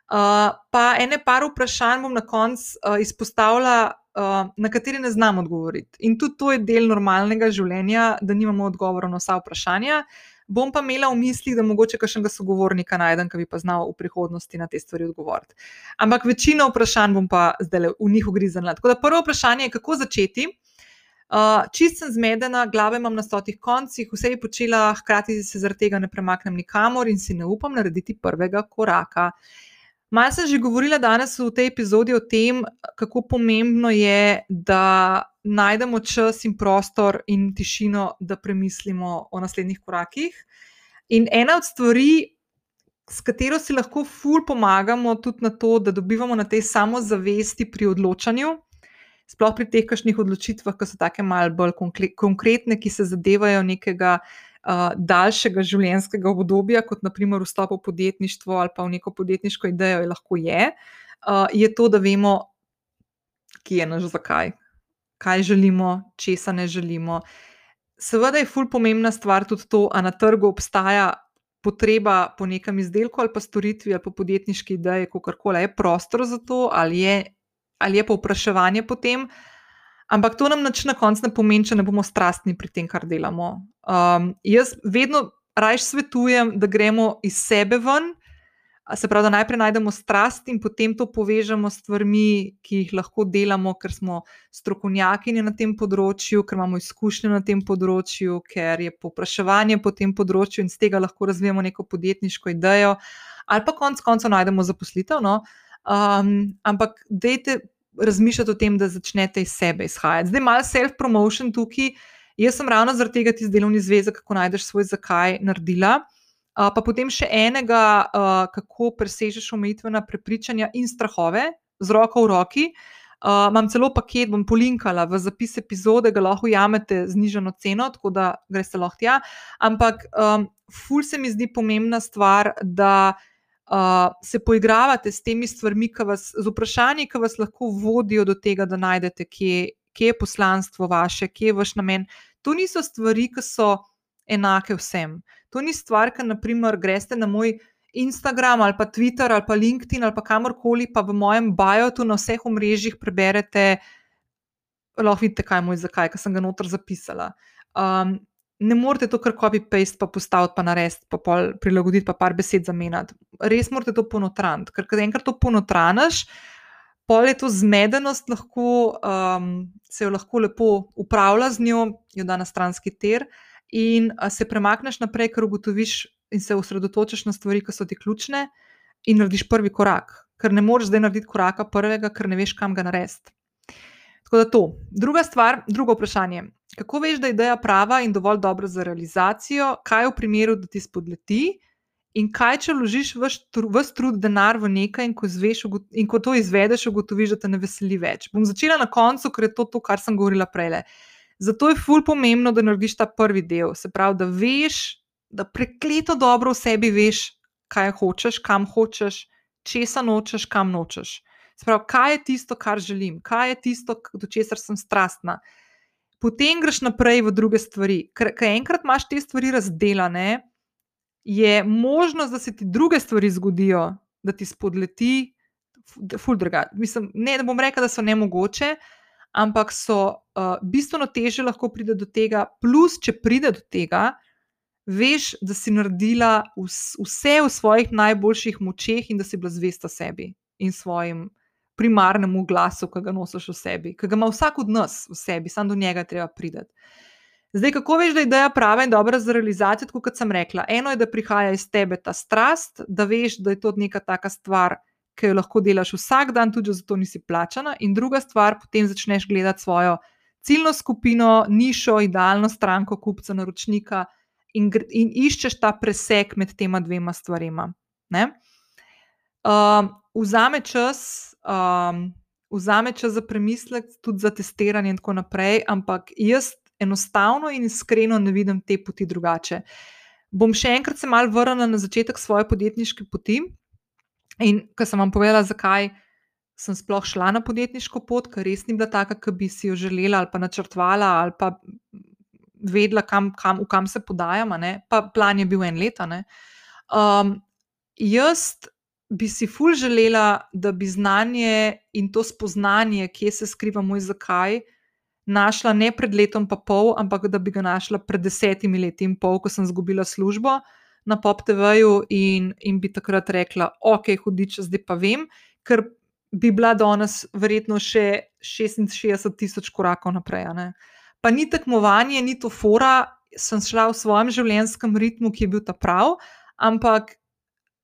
Uh, pa ene par vprašanj bom na koncu uh, izpostavila, uh, na katere ne znam odgovoriti. In tudi to je del normalnega življenja, da nimamo odgovorov na vsa vprašanja. Uh, bom pa imela v mislih, da mogoče kakšnega sogovornika najdem, ki bi pa znal v prihodnosti na te stvari odgovoriti. Ampak večino vprašanj bom pa zdaj v njih ugriznila. Tako da prvo vprašanje je, kako začeti. Uh, čist sem zmedena, glave imam na stotih koncih, vse je počela, hkrati se zaradi tega ne premaknem nikamor in si ne upam narediti prvega koraka. Malo sem že govorila danes v tej epizodi o tem, kako pomembno je, da najdemo čas in prostor in tišino, da premislimo o naslednjih korakih. In ena od stvari, s katero si lahko ful pomagamo, tudi na to, da dobivamo na tej samozavesti pri odločanju, sploh pri teh kakšnih odločitvah, ki so tako malce bolj konkretne, ki se zadevajo nekega. Uh, daljšega življenjskega obdobja, kot naprimer vstop v podjetništvo ali pa v neko podjetniško idejo, je lahko je, uh, je to, da vemo, kje je naš zakaj, kaj želimo, česa ne želimo. Seveda je ful pomembna stvar tudi to, ali na trgu obstaja potreba po nekem izdelku ali pa storitvi ali pa podjetniški ideji, kako koli je prostor za to, ali je, ali je povpraševanje po tem. Ampak to nam na koncu ne pomeni, če ne bomo strastni pri tem, kar delamo. Um, jaz vedno rajš svetujem, da gremo iz sebe ven, Se pravi, da najprej najdemo strast in potem to povežemo s stvarmi, ki jih lahko delamo, ker smo strokovnjakinje na tem področju, ker imamo izkušnje na tem področju, ker je popraševanje po tem področju in z tega lahko razvijamo neko podjetniško idejo, ali pa konec koncev najdemo zaposlitev. No? Um, ampak dejte razmišljati o tem, da začnete iz sebe izhajati. Zdaj, malo self-promotion tukaj. Jaz sem ravno zaradi tega ti delovni zvezek, kako najdeš svoj zakaj, naredila pa potem še enega, uh, kako presežeš omejitvena prepričanja in strahove z roko v roki. Uh, imam celo paket, bom polinkala v zapis epizode, ga lahko ujamete z nižano ceno, tako da greste lahko tja. Ampak, um, ful se mi zdi pomembna stvar, da uh, se poigravate s temi stvarmi, vas, z vprašanji, ki vas lahko vodijo do tega, da najdete, kje, kje je poslanstvo vaše, kje je vaš namen. To niso stvari, ki so enake vsem. To ni stvar, ki, naprimer, greste na moj Instagram ali pa Twitter ali pa LinkedIn ali pa kamorkoli, pa v mojem biotu na vseh omrežjih preberete, lahko vidite, kaj je moj zakaj, ker sem ga noter zapisala. Um, ne morete to kar copy-paste, pa postaviti, pa narediti, pa prilagoditi, pa par besed zamenjati. Res morate to ponotraniti, ker kad enkrat to ponotraniš. Pol je to zmedenost, lahko, um, se jo lahko lepo upravlja z njo, jo da na stranski ter, in se premakneš naprej, ker ugotoviš in se osredotočiš na stvari, ki so ti ključne, in narediš prvi korak. Ker ne moreš zdaj narediti koraka prvega, ker ne veš, kam ga narediti. Tako da to. Druga stvar, drugo vprašanje. Kako veš, da je ideja prava in dovolj dobra za realizacijo, kaj v primeru, da ti spodleti, in kaj, če vložiš vse trud, denar v nekaj, in ko, zveš, in ko to izvedeš, ugotoviš, da te ne veseli več. Bom začela na koncu, ker je to, to kar sem govorila prej. Zato je ful pomembno, da narediš ta prvi del. Se pravi, da veš, da prekleto dobro v sebi veš, kaj hočeš, kam hočeš, česa nočeš, kam nočeš. Se pravi, kaj je tisto, kar želim, kaj je tisto, do česar sem strastna. Potem greš naprej v druge stvari. Ker enkrat imaš te stvari razdeljene, je možnost, da se ti druge stvari zgodijo, da ti spodleti, ful drugače. Mislim, ne, da bom rekla, da so nemogoče, ampak so uh, bistveno teže lahko pride do tega, plus, če pride do tega, veš, da si naredila vse v svojih najboljših močeh in da si bila zvesta sebi in svojim primarnemu glasu, ki ga nosiš v sebi, ki ga ima vsak od nas v sebi, samo do njega treba priti. Zdaj, kako veš, da je ideja prava in dobra za realizacijo? Kot sem rekla, eno je, da prihaja iz tebe ta strast, da veš, da je to neka taka stvar, ki jo lahko delaš vsak dan, tudi zato nisi plačana. In druga stvar, potem začneš gledati svojo ciljno skupino, nišo, idealno stranko, kupca, naročnika in, in iščeš ta presek med tema dvema stvarima. Um, vzame čas. Um, Vzame čas za premislek, tudi za testiranje, in tako naprej, ampak jaz enostavno in iskreno ne vidim te poti drugače. Bom še enkrat se mal vrnila na začetek svoje podjetniške poti. In ko sem vam povedala, zakaj sem sploh šla na podjetniško pot, ker res ni bila taka, ki bi si jo želela ali pa načrtovala ali pa vedela, kam, kam, v kam se podajam, pa plan je bil en let. Um, jaz bi si ful želela, da bi znanje in to spoznanje, kje se skriva moj zakaj, našla ne pred letom pa pol, ampak da bi ga našla pred desetimi leti in pol, ko sem izgubila službo na PopTV-ju in, in bi takrat rekla, ok, hudič, zdaj pa vem, ker bi bila danes verjetno še 66 tisoč korakov naprej. Pa ni tekmovanje, ni to fora, sem šla v svojem življenjskem ritmu, ki je bil ta prav, ampak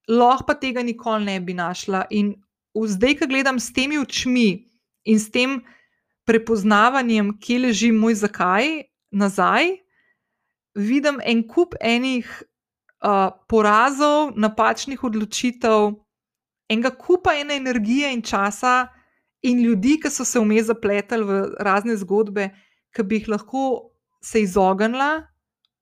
lahko pa tega nikoli ne bi našla. In zdaj, ko gledam s temi očmi in s tem prepoznavanjem, kje leži moj zakaj nazaj, vidim en kup enih uh, porazov, napačnih odločitev, enega kupa ene energije in časa, in ljudi, ki so se vmes zapletali v razne zgodbe, ki bi jih lahko se izognila,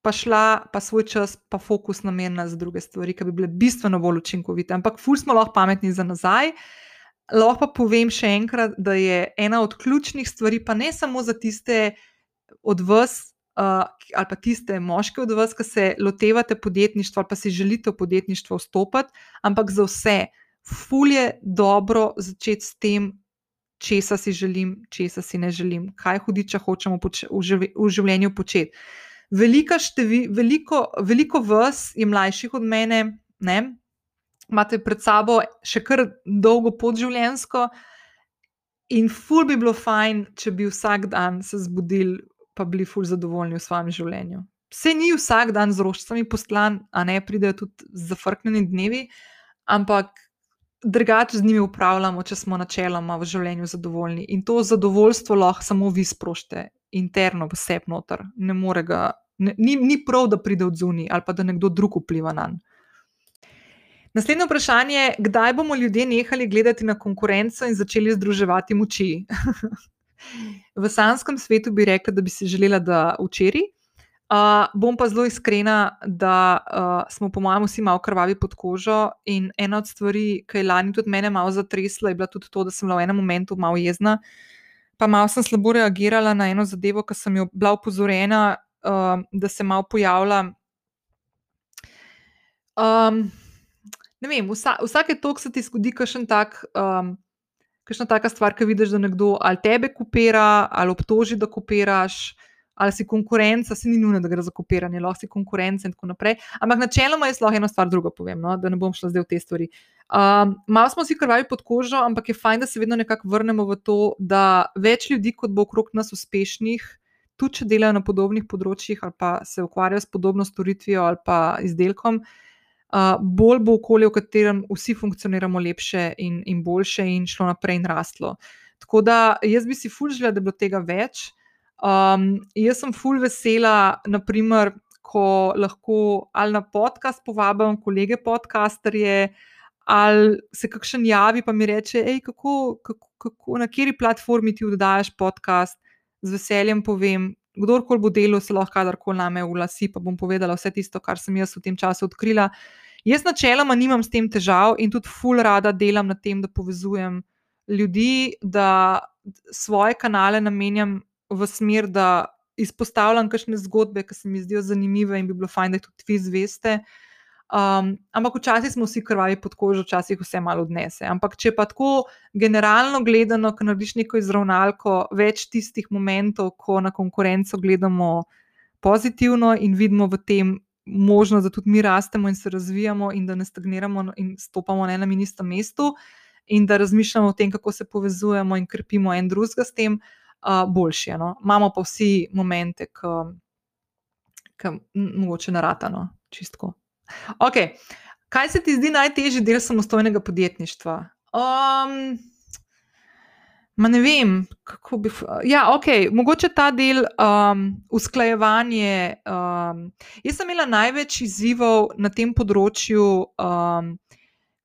pa šla pa svoj čas, pa fokus namenila za druge stvari, ki bi bile bistveno bolj učinkovite. Ampak, ful smo lahko pametni za nazaj. Lahko pa povem še enkrat, da je ena od ključnih stvari, pa ne samo za tiste od vas, uh, ali pa tiste moške od vas, ki se lotevate podjetništva ali pa si želite v podjetništvo vstopiti, ampak za vse, fulje dobro začeti s tem, česa si želim, česa si ne želim, kaj hudiča hočemo v življenju početi. Velika števi, veliko, veliko vas je mlajših od mene, ne? imate pred sabo še kar dolgo pot življenjsko. In ful bi bilo fajn, če bi vsak dan se zbudili, pa bili ful zadovoljni v svojem življenju. Vse ni vsak dan z rožicami poslan, a ne pridejo tudi zafrknjeni dnevi, ampak drugače z njimi upravljamo, če smo načeloma v življenju zadovoljni. In to zadovoljstvo lahko samo vi sprošite interno v sebi noter. Ne more ga, ne, ni, ni prav, da pride od zunaj ali pa da nekdo drug vpliva na njega. Naslednje vprašanje je, kdaj bomo ljudje nehali gledati na konkurenco in začeli združevati moči? v sanskem svetu bi rekla, da bi si želela, da včeraj. Uh, bom pa zelo iskrena, da uh, smo, po mojem, vsi malo krvavi pod kožo. In ena od stvari, ki je lani tudi mene malo zatresla, je bila tudi to, da sem bila v enem momentu malo jezna. Pa malo sem slabo reagirala na eno zadevo, ki sem jo bila upozorjena, uh, da se malo pojavlja. Um, ne vem, vsa, vsake toliko se ti zgodi, kakšen tak. Um, Kakšna taka stvar, ki vidiš, da nekdo ali tebe kopira, ali obtoži, da kopiraš, ali si konkurenca, se ni nujno, da gre za kopiranje, lahko si konkurenca in tako naprej. Ampak načeloma jaz lahko eno stvar drugo povem, no? da ne bom šla zdaj v te stvari. Um, malo smo si krvavi pod kožo, ampak je fajn, da se vedno nekako vrnemo v to, da več ljudi, kot bo okrog nas uspešnih, tudi če delajo na podobnih področjih ali pa se ukvarjajo s podobno storitvijo ali pa izdelkom. Uh, bolj bo okolje, v katerem vsi funkcioniramo lepše in, in boljše, in šlo naprej in rastlo. Tako da jaz bi si fulžila, da bi bilo tega več. Um, jaz sem full vesela, naprimer, ko lahko ali na podcast povabim kolege podcasterje, ali se kakšen javi in mi reče, hej, kako, kako, kako, na kateri platformi ti oddajaš podcast, z veseljem povem. Kdorkoli bo delal, se lahko kadarkoli name uglasi, pa bom povedala vse tisto, kar sem jaz v tem času odkrila. Jaz načeloma nimam s tem težav in tudi full rada delam na tem, da povezujem ljudi, da svoje kanale namenjam v smer, da izpostavljam kakšne zgodbe, ki se mi zdijo zanimive in bi bilo fajn, da jih tudi vi zveste. Um, ampak včasih smo vsi krvavi pod kožo, včasih vse malo odnese. Ampak če pa tako generalno gledano, ko narediš neko izravnalko, več tistih momentov, ko na konkurenco gledamo pozitivno in vidimo v tem možnost, da tudi mi rastemo in se razvijamo in da ne stagniramo in stopamo na enem in istem mestu, in da razmišljamo o tem, kako se povezujemo in krepimo en drugega s tem uh, boljši. No? Imamo pa vsi momente, ki mogoče naratano, čistko. Okay. Kaj se ti zdi najtežji del samostojnega podjetništva? Um, Ma ne vem, kako bi. Ja, ok, mogoče ta del um, usklajevanja. Um, jaz sem imela največ izzivov na tem področju. Um,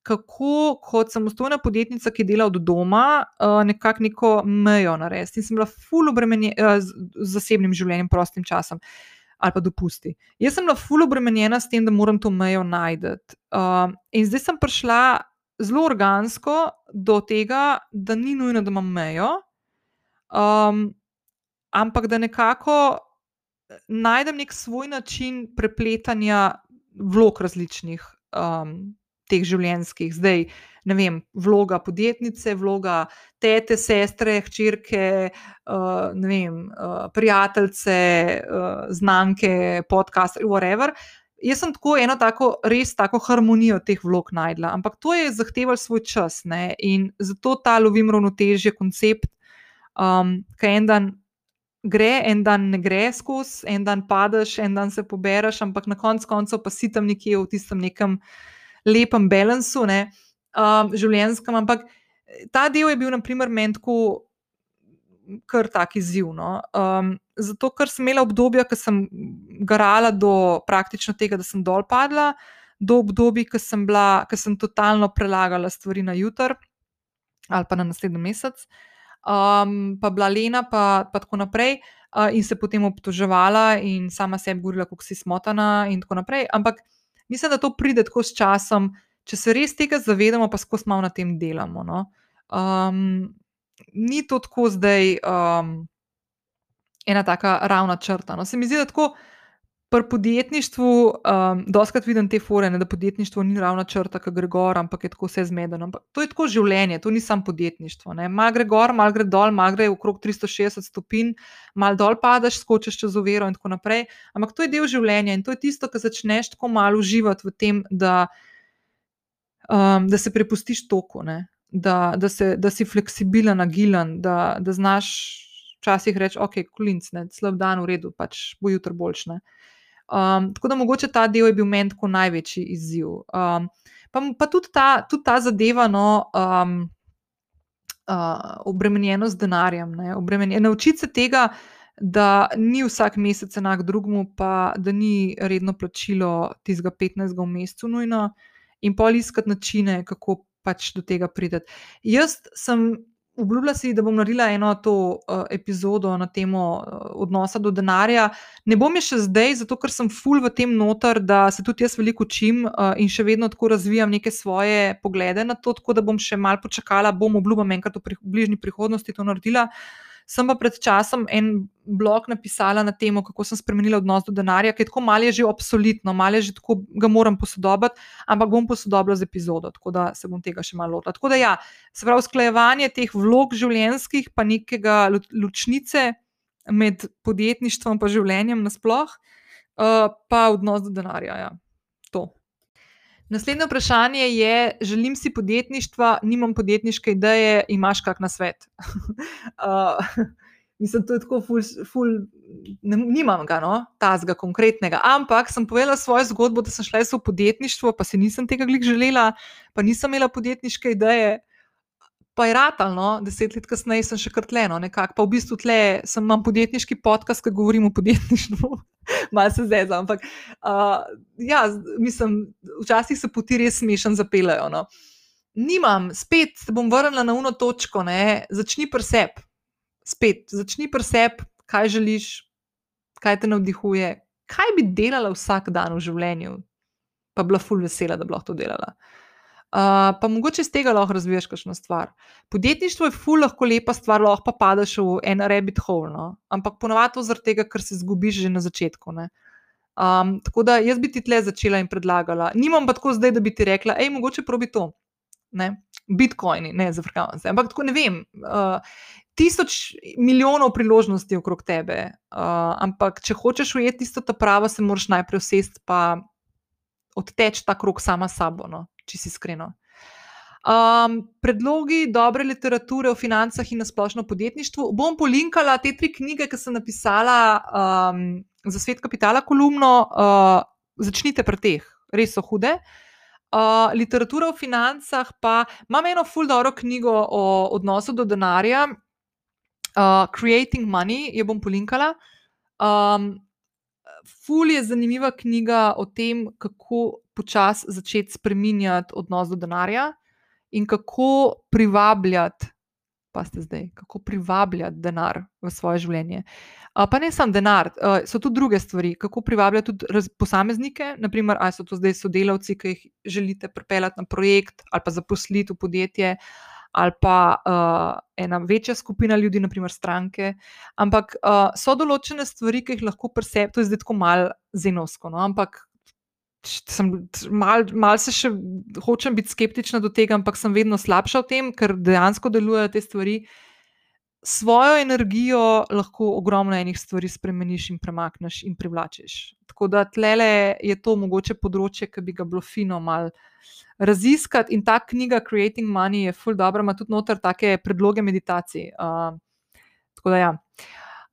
kako kot samostojna podjetnica, ki dela od doma, uh, nekako neko mejo narediti. In sem bila fully obremenjena uh, z zasebnim življenjem, prostim časom ali pa dopusti. Jaz sem bila fully obremenjena s tem, da moram to mejo najti. Uh, in zdaj sem prišla zelo organsko do tega, da ni nujno, da imam mejo, um, ampak da nekako najdem nek svoj način prepletanja vlog različnih. Um, teh življenjskih, zdaj ne vem, vloga podjetnice, vloga tete, sestre, hčerke, uh, ne vem, uh, prijateljice, uh, znanke, podcast, whatever. Jaz sem tako eno tako, res tako harmonijo teh vlog najdla, ampak to je zahtevalo svoj čas ne? in zato ta lovim ravnotežje, koncept, um, ki en dan gre, en dan ne gre skozi, en dan padeš, en dan se pobereš, ampak na koncu koncev pa si tam nekje v tistem nekem lepem balansu, ne, um, življenjskem. Ampak eh, ta del je bil, na primer, meni tako kar tak izziv. No. Um, zato, ker sem imela obdobja, ko sem garala do praktično tega, da sem dol padla, do obdobja, ko sem, bila, ko sem totalno prelagala stvari na jutr ali pa na naslednji mesec. Um, pa bila Lena, pa, pa tako naprej, uh, in se potem obtoževala, in sama sebi govorila, kako si smotana, in tako naprej. Ampak mislim, da to pride tako s časom, če se res tega zavedamo, pa skozi malo na tem delamo. No? Um, ni to tako zdaj um, ena taka ravna črta. No? Se mi zdi, da tako. Pri podjetništvu, um, doskrat vidim te fore, ne, da podjetništvo ni ravna črta, ki gre gor, ampak je tako vse zmedeno. Ampak to je tako življenje, to ni samo podjetništvo. Mal gre gor, mal gre dol, mal gre okrog 360 stopinj, mal dol padeš, skočiš čez oviro in tako naprej. Ampak to je del življenja in to je tisto, kar začneš tako malo uživati v tem, da um, da se prepustiš toku, da, da, se, da si fleksibilen, agilen, da, da znaš včasih reči, ok, kulinc, ne, slab dan, v redu, pač bo jutro boljšne. Um, tako da mogoče ta del je bil meni tako največji izziv. Um, pa, pa tudi, ta, tudi ta zadeva, no, um, uh, obremenjeno z denarjem, naučiti se tega, da ni vsak mesec enak drugemu, pa da ni redno plačilo tistega 15. v mesecu nujno, in pol iskati načine, kako pač do tega prideti. Jaz sem obljubila si, da bom naredila eno to uh, epizodo na temo uh, odnosa do denarja. Ne bom je še zdaj, zato ker sem full v tem noter, da se tudi jaz veliko učim uh, in še vedno tako razvijam neke svoje poglede na to, tako da bom še mal počakala, bom obljubila enkrat v pri, bližnji prihodnosti to naredila. Uh, Sem pa pred časom en blog napisala na temo, kako sem spremenila odnos do denarja, ki je tako malo že obsolitno, malo že tako ga moram posodobiti, ampak bom posodobila z epizodo, tako da se bom tega še malo lotila. Tako da, ja, se pravi, usklajevanje teh vlog življenjskih, pa nekega ločnice med podjetništvom in življenjem nasploh, uh, pa odnos do denarja. Ja. To. Naslednje vprašanje je: želim si podjetništva, nimam podjetniške ideje, imaš kak na svet? uh, mislim, to je tako, ful, ful, ne, nimam ga, no, tazga konkretnega. Ampak sem povedala svojo zgodbo, da sem šla v podjetništvo, pa si nisem tega glih želela, pa nisem imela podjetniške ideje. Pa je ratalno, deset let kasneje sem še krtleno, nekako. Pa v bistvu tle sem imam podjetniški podcast, ki govorim o podjetništvu. Malo se zdaj, ampak uh, ja, mislim, včasih se poti res smešen zapeljajo. No. Nimam, spet se bom vrnila na uno točko, ne? začni presep. Spet, začni presep, kaj želiš, kaj te navdihuje, kaj bi delala vsak dan v življenju, pa bila ful vesela, da bi lahko to delala. Uh, pa mogoče iz tega lahko razviješ kakšno stvar. Podjetništvo je ful, lahko lepa stvar, lahko pa padeš v en rabbit hole, no? ampak ponovadi zaradi tega, ker se zgubiš že na začetku. Um, tako da jaz bi ti tle začela in predlagala. Nimam pa tako zdaj, da bi ti rekla, hej, mogoče probi to. Ne? Bitcoini, ne zafrkavam se. Ampak tako ne vem. Uh, tisoč milijonov priložnosti okrog tebe, uh, ampak če hočeš ujeti tisto pravo, se moraš najprej usesti pa odteči ta krok sama sabo. No? Če si iskreno. Um, predlogi dobre literature o financah in na splošno podjetništvu. Bom polinkala te tri knjige, ki sem napisala um, za svet kapitala, kolumno. Uh, začnite pri teh, res so hude. Uh, literatura o financah, pa imam eno fuldoro knjigo o odnosu do denarja, uh, Creating Money, jo bom polinkala. Um, ful je zanimiva knjiga o tem, kako počasi začeti spreminjati odnos do denarja in kako privabljati, pa ste zdaj, kako privabljati denar v svoje življenje. Pa ne samo denar, so tudi druge stvari, kako privabljati tudi posameznike, naprimer, ali so to zdaj sodelavci, ki jih želite pripeljati na projekt ali pa zaposliti v podjetje ali pa uh, ena večja skupina ljudi, naprimer stranke. Ampak uh, so določene stvari, ki jih lahko presebite, to je zdaj tako malo zenovsko. No? Ampak malo mal se še hočem biti skeptična do tega, ampak sem vedno slabša v tem, ker dejansko delujejo te stvari. Svojo energijo lahko ogromno enih stvari spremeniš in premakneš in privlačiš. Tako da tlele je to mogoče področje, ki bi ga bilo fino malo raziskati. In ta knjiga Creating Money je full dobro, ima tudi noter take predloge meditacij. Uh, tako da, ja.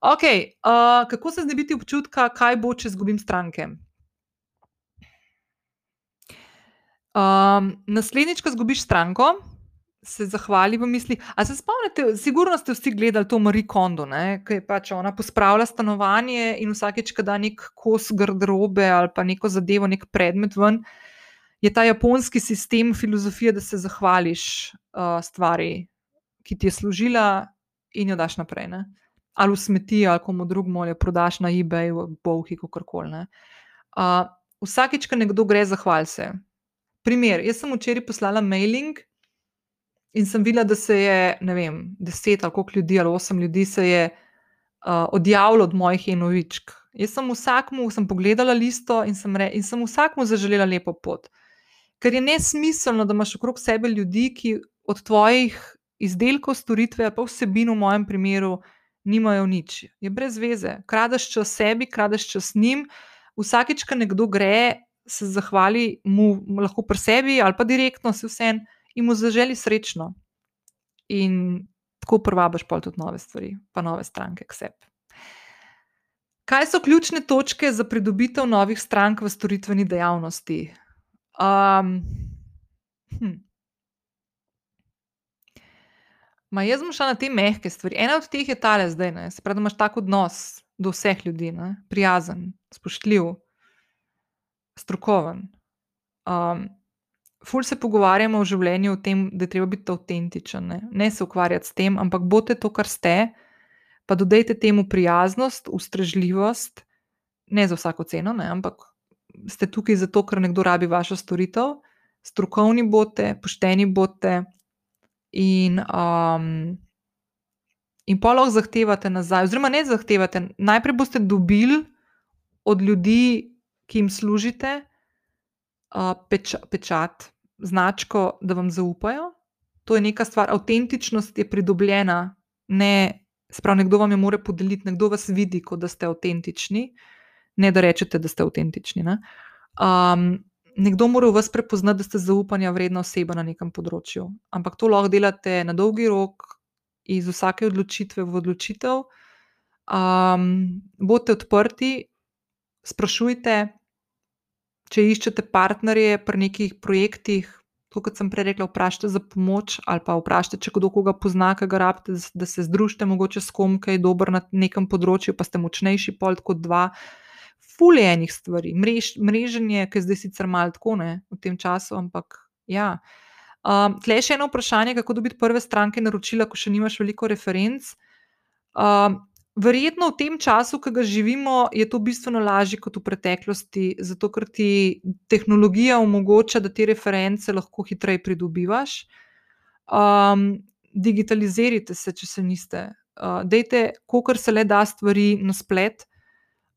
Ok, uh, kako se znebiti občutka, kaj bo, če izgubim stranke? Um, naslednjič, ko izgubiš stranko, se zahvali v misli. A se spomnite, sigurno ste vsi gledali to Marie Kondo, ki je pač ona pospravila stanovanje in vsakeč, ko da nek kos garderobe ali pa neko zadevo, nek predmet ven, je ta japonski sistem filozofije, da se zahvališ uh, stvari, ki ti je služila, in jo daš naprej. Ne? Ali v smeti, ali komu drugemu, ali prodaš na eBayu, bohi, kako koli. Uh, vsakeč, ko nekdo gre, zahval se. Primer, jaz sem včeraj poslala mailing in sem videla, da se je, ne vem, deset ali koliko ljudi, ali osem ljudi se je uh, odjavilo od mojih enovičk. Jaz sem vsakmu, sem pogledala listo in sem, re, in sem vsakmu zaželela lepo pot. Ker je nesmiselno, da imaš okrog sebe ljudi, ki od tvojih izdelkov, storitve, pa vsebino v mojem primeru, nimajo nič. Je brez veze. Kradeš čas sebi, kradeš čas njim. Vsakeč, ko nekdo gre, se zahvali mu, lahko pri sebi ali pa direktno, se vsem in mu zaželi srečno. In tako prvabaš pa tudi nove stvari, pa nove stranke k sebi. Kaj so ključne točke za pridobitev novih strank v storitveni dejavnosti? Um, hm. Ma jaz bom šla na te mehke stvari. Ena od teh je tale zdaj, ne? se pravi, da imaš tak odnos do vseh ljudi, ne? prijazen, spoštljiv, strokoven. Um, ful se pogovarjamo v življenju o tem, da je treba biti avtentičen, ne? ne se ukvarjati s tem, ampak bote to, kar ste, pa dodajte temu prijaznost, ustrežljivost, ne za vsako ceno, ne? ampak ste tukaj zato, ker nekdo rabi vašo storitev, strokovni bote, pošteni bote. In, um, in pa lahko zahtevate nazaj, oziroma ne zahtevate. Najprej boste dobili od ljudi, ki jim služite, peč, pečat, značko, da vam zaupajo. To je neka stvar, avtentičnost je pridobljena, ne, sprav, nekdo vam jo more podeliti, nekdo vas vidi, kot da ste avtentični, ne da rečete, da ste avtentični. Um, nekdo mora v vas prepoznati, da ste zaupanja vredna oseba na nekem področju. Ampak to lahko delate na dolgi rok, iz vsake odločitve v odločitev. Um, bodite odprti, sprašujte, če iščete partnerje pri nekih projektih, kot sem prej rekla, vprašajte za pomoč ali pa vprašajte, če kdo koga pozna, ki ga rabite, da se združite, mogoče s kom, ki je dober na nekem področju, pa ste močnejši pol kot dva. Fulje enih stvari, Mrež, mreženje, ki je zdaj sicer malo tako ne v tem času, ampak ja. Um, Tle je še eno vprašanje, kako dobiti prve stranke naročila, ko še nimaš veliko referenc. Um, Verjetno v tem času, ki ga živimo, je to bistveno lažje kot v preteklosti, zato ker ti tehnologija omogoča, da te reference lahko hitreje pridobivaš. Um, digitalizirajte se, če se niste. Uh, dejte, kolikor se le da stvari na splet,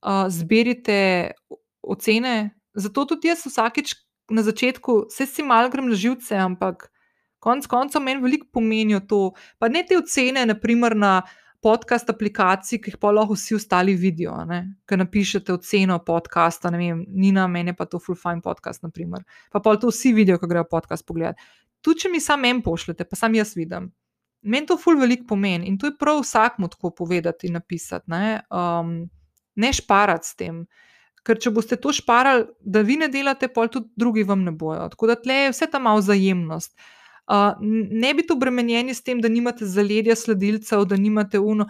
uh, zberite ocene. Zato tudi jaz vsakeč na začetku, vse si malo grem na živce, ampak konec koncev meni veliko pomenijo to. Pa ne te ocene, naprimer na podcast aplikacij, ki jih pa lahko vsi ostali vidijo. Ker napišete oceno podcasta, ne vem, Nina, meni pa to full fine podcast, naprimer. pa pa to vsi vidijo, ko grejo podcast pogledati. Tudi če mi sam en pošljete, pa sam jaz vidim. Meni to full veliko pomeni in to je prav vsakmu tako povedati in napisati. Ne, um, ne šparati s tem. Ker če boste to šparali, da vi ne delate, pol tudi drugi vam ne bojo. Tako da tle je vse ta malo vzajemnost. Uh, ne biti obremenjeni s tem, da nimate zaledja sledilcev, da nimate uno.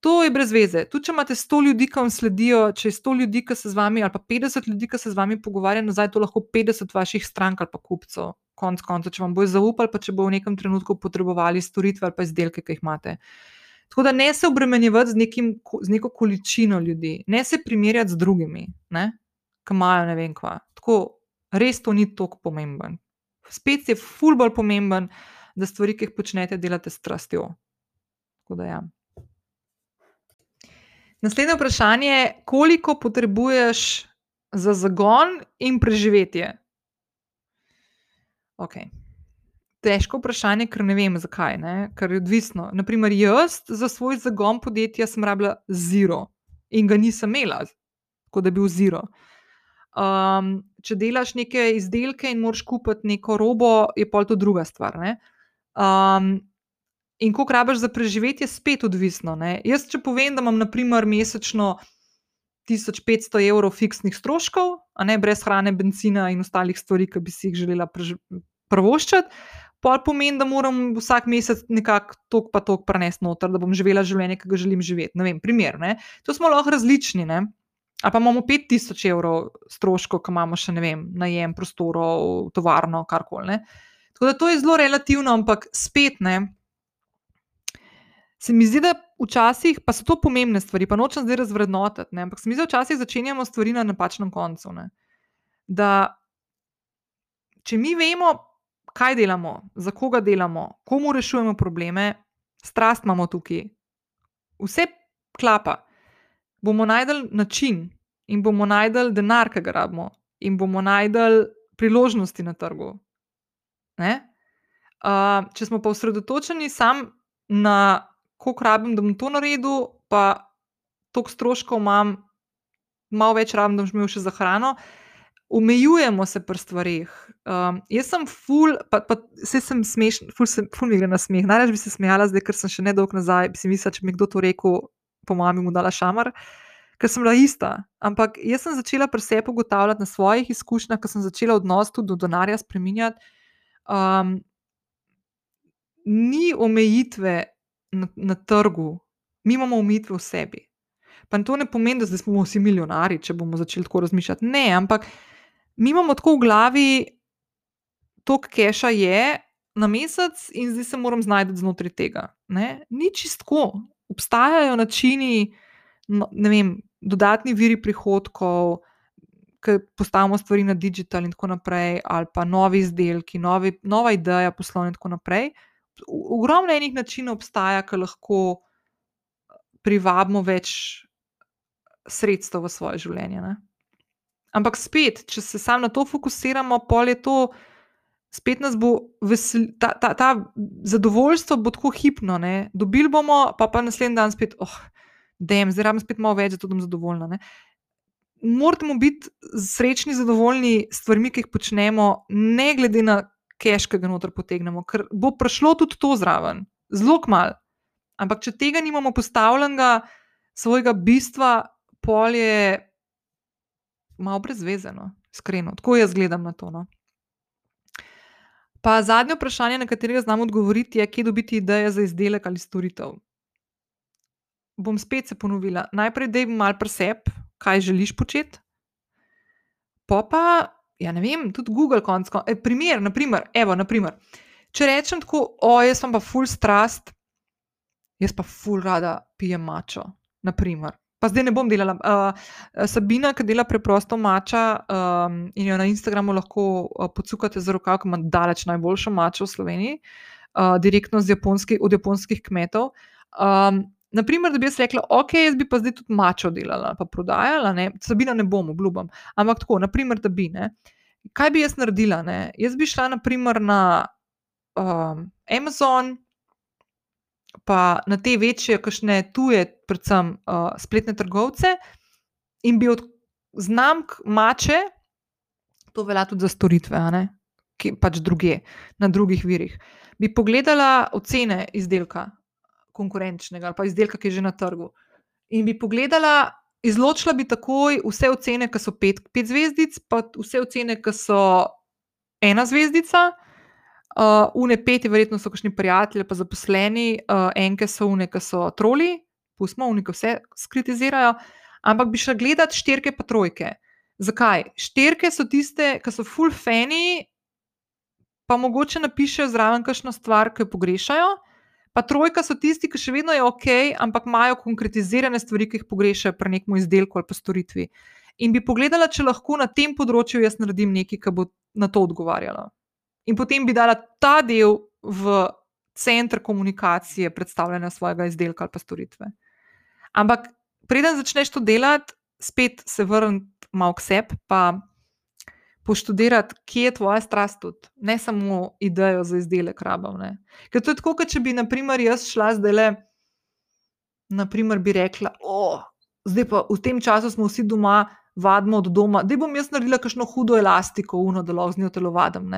To je brez veze. Tudi če imate 100 ljudi, ki vam sledijo, če je 100 ljudi, ki se z vami, ali pa 50 ljudi, ki se z vami pogovarjajo, nazaj to lahko 50 vaših strank ali pa kupcev, konc konca, če vam bojo zaupali, pa če bo v nekem trenutku potrebovali storitve ali pa izdelke, ki jih imate. Tako da ne se obremenjevati z, nekim, z neko količino ljudi, ne se primerjati z drugimi, ki imajo ne vem kva. Tako res to ni tako pomemben spet je ful bolj pomemben, da stvari, ki jih počnete, delate s strastjo. Ja. Naslednje vprašanje je, koliko potrebuješ za zagon in preživetje? Okay. Težko vprašanje, ker ne vem, zakaj. Ne? Ker je odvisno. Naprimer, jaz za svoj zagon podjetja sem rabila zero in ga nisem imela, kot da bi bil zero. Um, če delaš neke izdelke in moraš kupiti neko robo, je pa to druga stvar. Um, in koliko rabiš za preživetje, je spet odvisno. Ne? Jaz, če povem, da imam naprimer mesečno 1500 evrov fiksnih stroškov, a ne brez hrane, benzina in ostalih stvari, ki bi si jih želela prvoščati. Pa pomeni, da moram vsak mesec nekako tok pa tok prenesti noter, da bom živela življenje, ki ga želim živeti. Ne vem, primer. Ne? To smo lahko različni. Ne? Ali pa imamo 5000 evrov stroškov, ki imamo še ne vem, najem prostorov, tovarno, karkoli. Tako da to je zelo relativno, ampak spet ne. Se mi zdi, da včasih, pa so to pomembne stvari, pa nočem zdaj razvrednotiti, ne, ampak se mi zdi, da včasih začenjamo stvari na napačnem koncu. Ne. Da, če mi vemo, kaj delamo, za koga delamo, komu rešujemo probleme, strast imamo tukaj, vse klapa bomo najdel način in bomo najdel denar, ki ga rabimo, in bomo najdel priložnosti na trgu. Uh, če smo pa osredotočeni samo na koliko rabim, da bom to naredil, pa toliko stroškov imam, malo več rabim, da bom imel še za hrano. omejujemo se pri stvarih. Um, jaz sem ful, pa, pa se sem smešen, ful, sem, ful mi gre na smeh. Najraž bi se smejala, zdaj, ker sem še nedolgo nazaj, bi si mislila, če bi mi kdo to rekel, po mami mu dala šamar, ker sem bila ista. Ampak jaz sem začela pri sebi ugotavljati na svojih izkušnjah, ker sem začela odnos tudi do denarja spreminjati. Um, ni omejitve na, na trgu, mi imamo omejitve v sebi. Pa to ne pomeni, da smo vsi milijonari, če bomo začeli tako razmišljati. Ne, ampak mi imamo tako v glavi, toliko keša je na mesec in zdaj se moram znajti znotraj tega. Ne? Ni čistko. Obstajajo načini, ne vem, dodatni viri prihodkov, ki postavimo stvari na digital in tako naprej, ali pa novi izdelki, novi, nova ideja poslovna in tako naprej. Ogromno enih načinov obstaja, ki lahko privabimo več sredstev v svoje življenje. Ne? Ampak spet, če se samo na to fokusiramo, pol je to, spet nas bo vesel, ta, ta, ta zadovoljstvo bo tako hipno. Ne? Dobili bomo, pa pa naslednji dan spet, oh, da jim rabim spet malo več, zato bom zadovoljna. Ne? Moramo biti srečni, zadovoljni s stvarmi, ki jih počnemo, ne glede na keš, ki ga noter potegnemo, ker bo prišlo tudi to zraven, zelo malo. Ampak, če tega nimamo postavljenega, svojega bistva, polje malo brezvezeno, iskreno. Tako jaz gledam na to. No. Pa zadnje vprašanje, na katerega znam odgovoriti, je, kje dobiti ideje za izdelek ali storitev. Bom spet se ponovila. Najprej, da jim malo preseb, kaj želiš početi. Pa pa, ja ne vem, tudi Google konc. E, primer, naprimer, evo, naprimer, če rečem tako, o, jaz sem pa full strast, jaz pa full rada pijem mačo, naprimer pa zdaj ne bom delala. Uh, Sabina, ki dela preprosto mača um, in jo na Instagramu lahko uh, podsukate z rokav, ki ima daleč najboljšo mačo v Sloveniji, uh, direktno japonski, od japonskih kmetov. Um, naprimer, da bi jaz rekla, ok, jaz bi pa zdaj tudi mačo delala, pa prodajala, ne? Sabina ne bom, obljubam. Ampak tako, naprimer, da bi. Ne? Kaj bi jaz naredila? Ne? Jaz bi šla naprimer na um, Amazon, pa na te večje, kakšne tuje, predvsem uh, spletne trgovce, in bi od znamk mače, to velja tudi za storitve, ki pač druge, na drugih virih, bi pogledala ocene izdelka, konkurenčnega ali pa izdelka, ki je že na trgu. In bi pogledala, izločila bi takoj vse ocene, ki so pet, pet zvezdic, pa vse ocene, ki so ena zvezdica. Uh, une peti, verjetno so kakšni prijatelji, pa zaposleni, uh, enke so une, ki so troli, pustimo, une, ki vse skritizirajo. Ampak bi šla gledati štirke pa trojke. Zakaj? Štirke so tiste, ki so full fani, pa mogoče napišejo zraven kakšno stvar, ki jo pogrešajo. Pa trojka so tisti, ki še vedno je ok, ampak imajo konkretizirane stvari, ki jih pogrešajo pri nekem izdelku ali pa storitvi. In bi pogledala, če lahko na tem področju jaz naredim nekaj, kar bo na to odgovarjalo in potem bi dala ta del v center komunikacije, predstavljanja svojega izdelka ali pa storitve. Ampak, preden začneš to delati, spet se vrniti malo k sebi, pa poštudirati, kje je tvoja strast, tudi. ne samo idejo za izdelek. Ne. Ker to je tako, kot če bi, naprimer, jaz šla zdaj le, naprimer, bi rekla, o, zdaj pa v tem času smo vsi doma, vadimo od doma, da bom jaz naredila kakšno hudo elastiko, uno, da lahko z njo telovadim.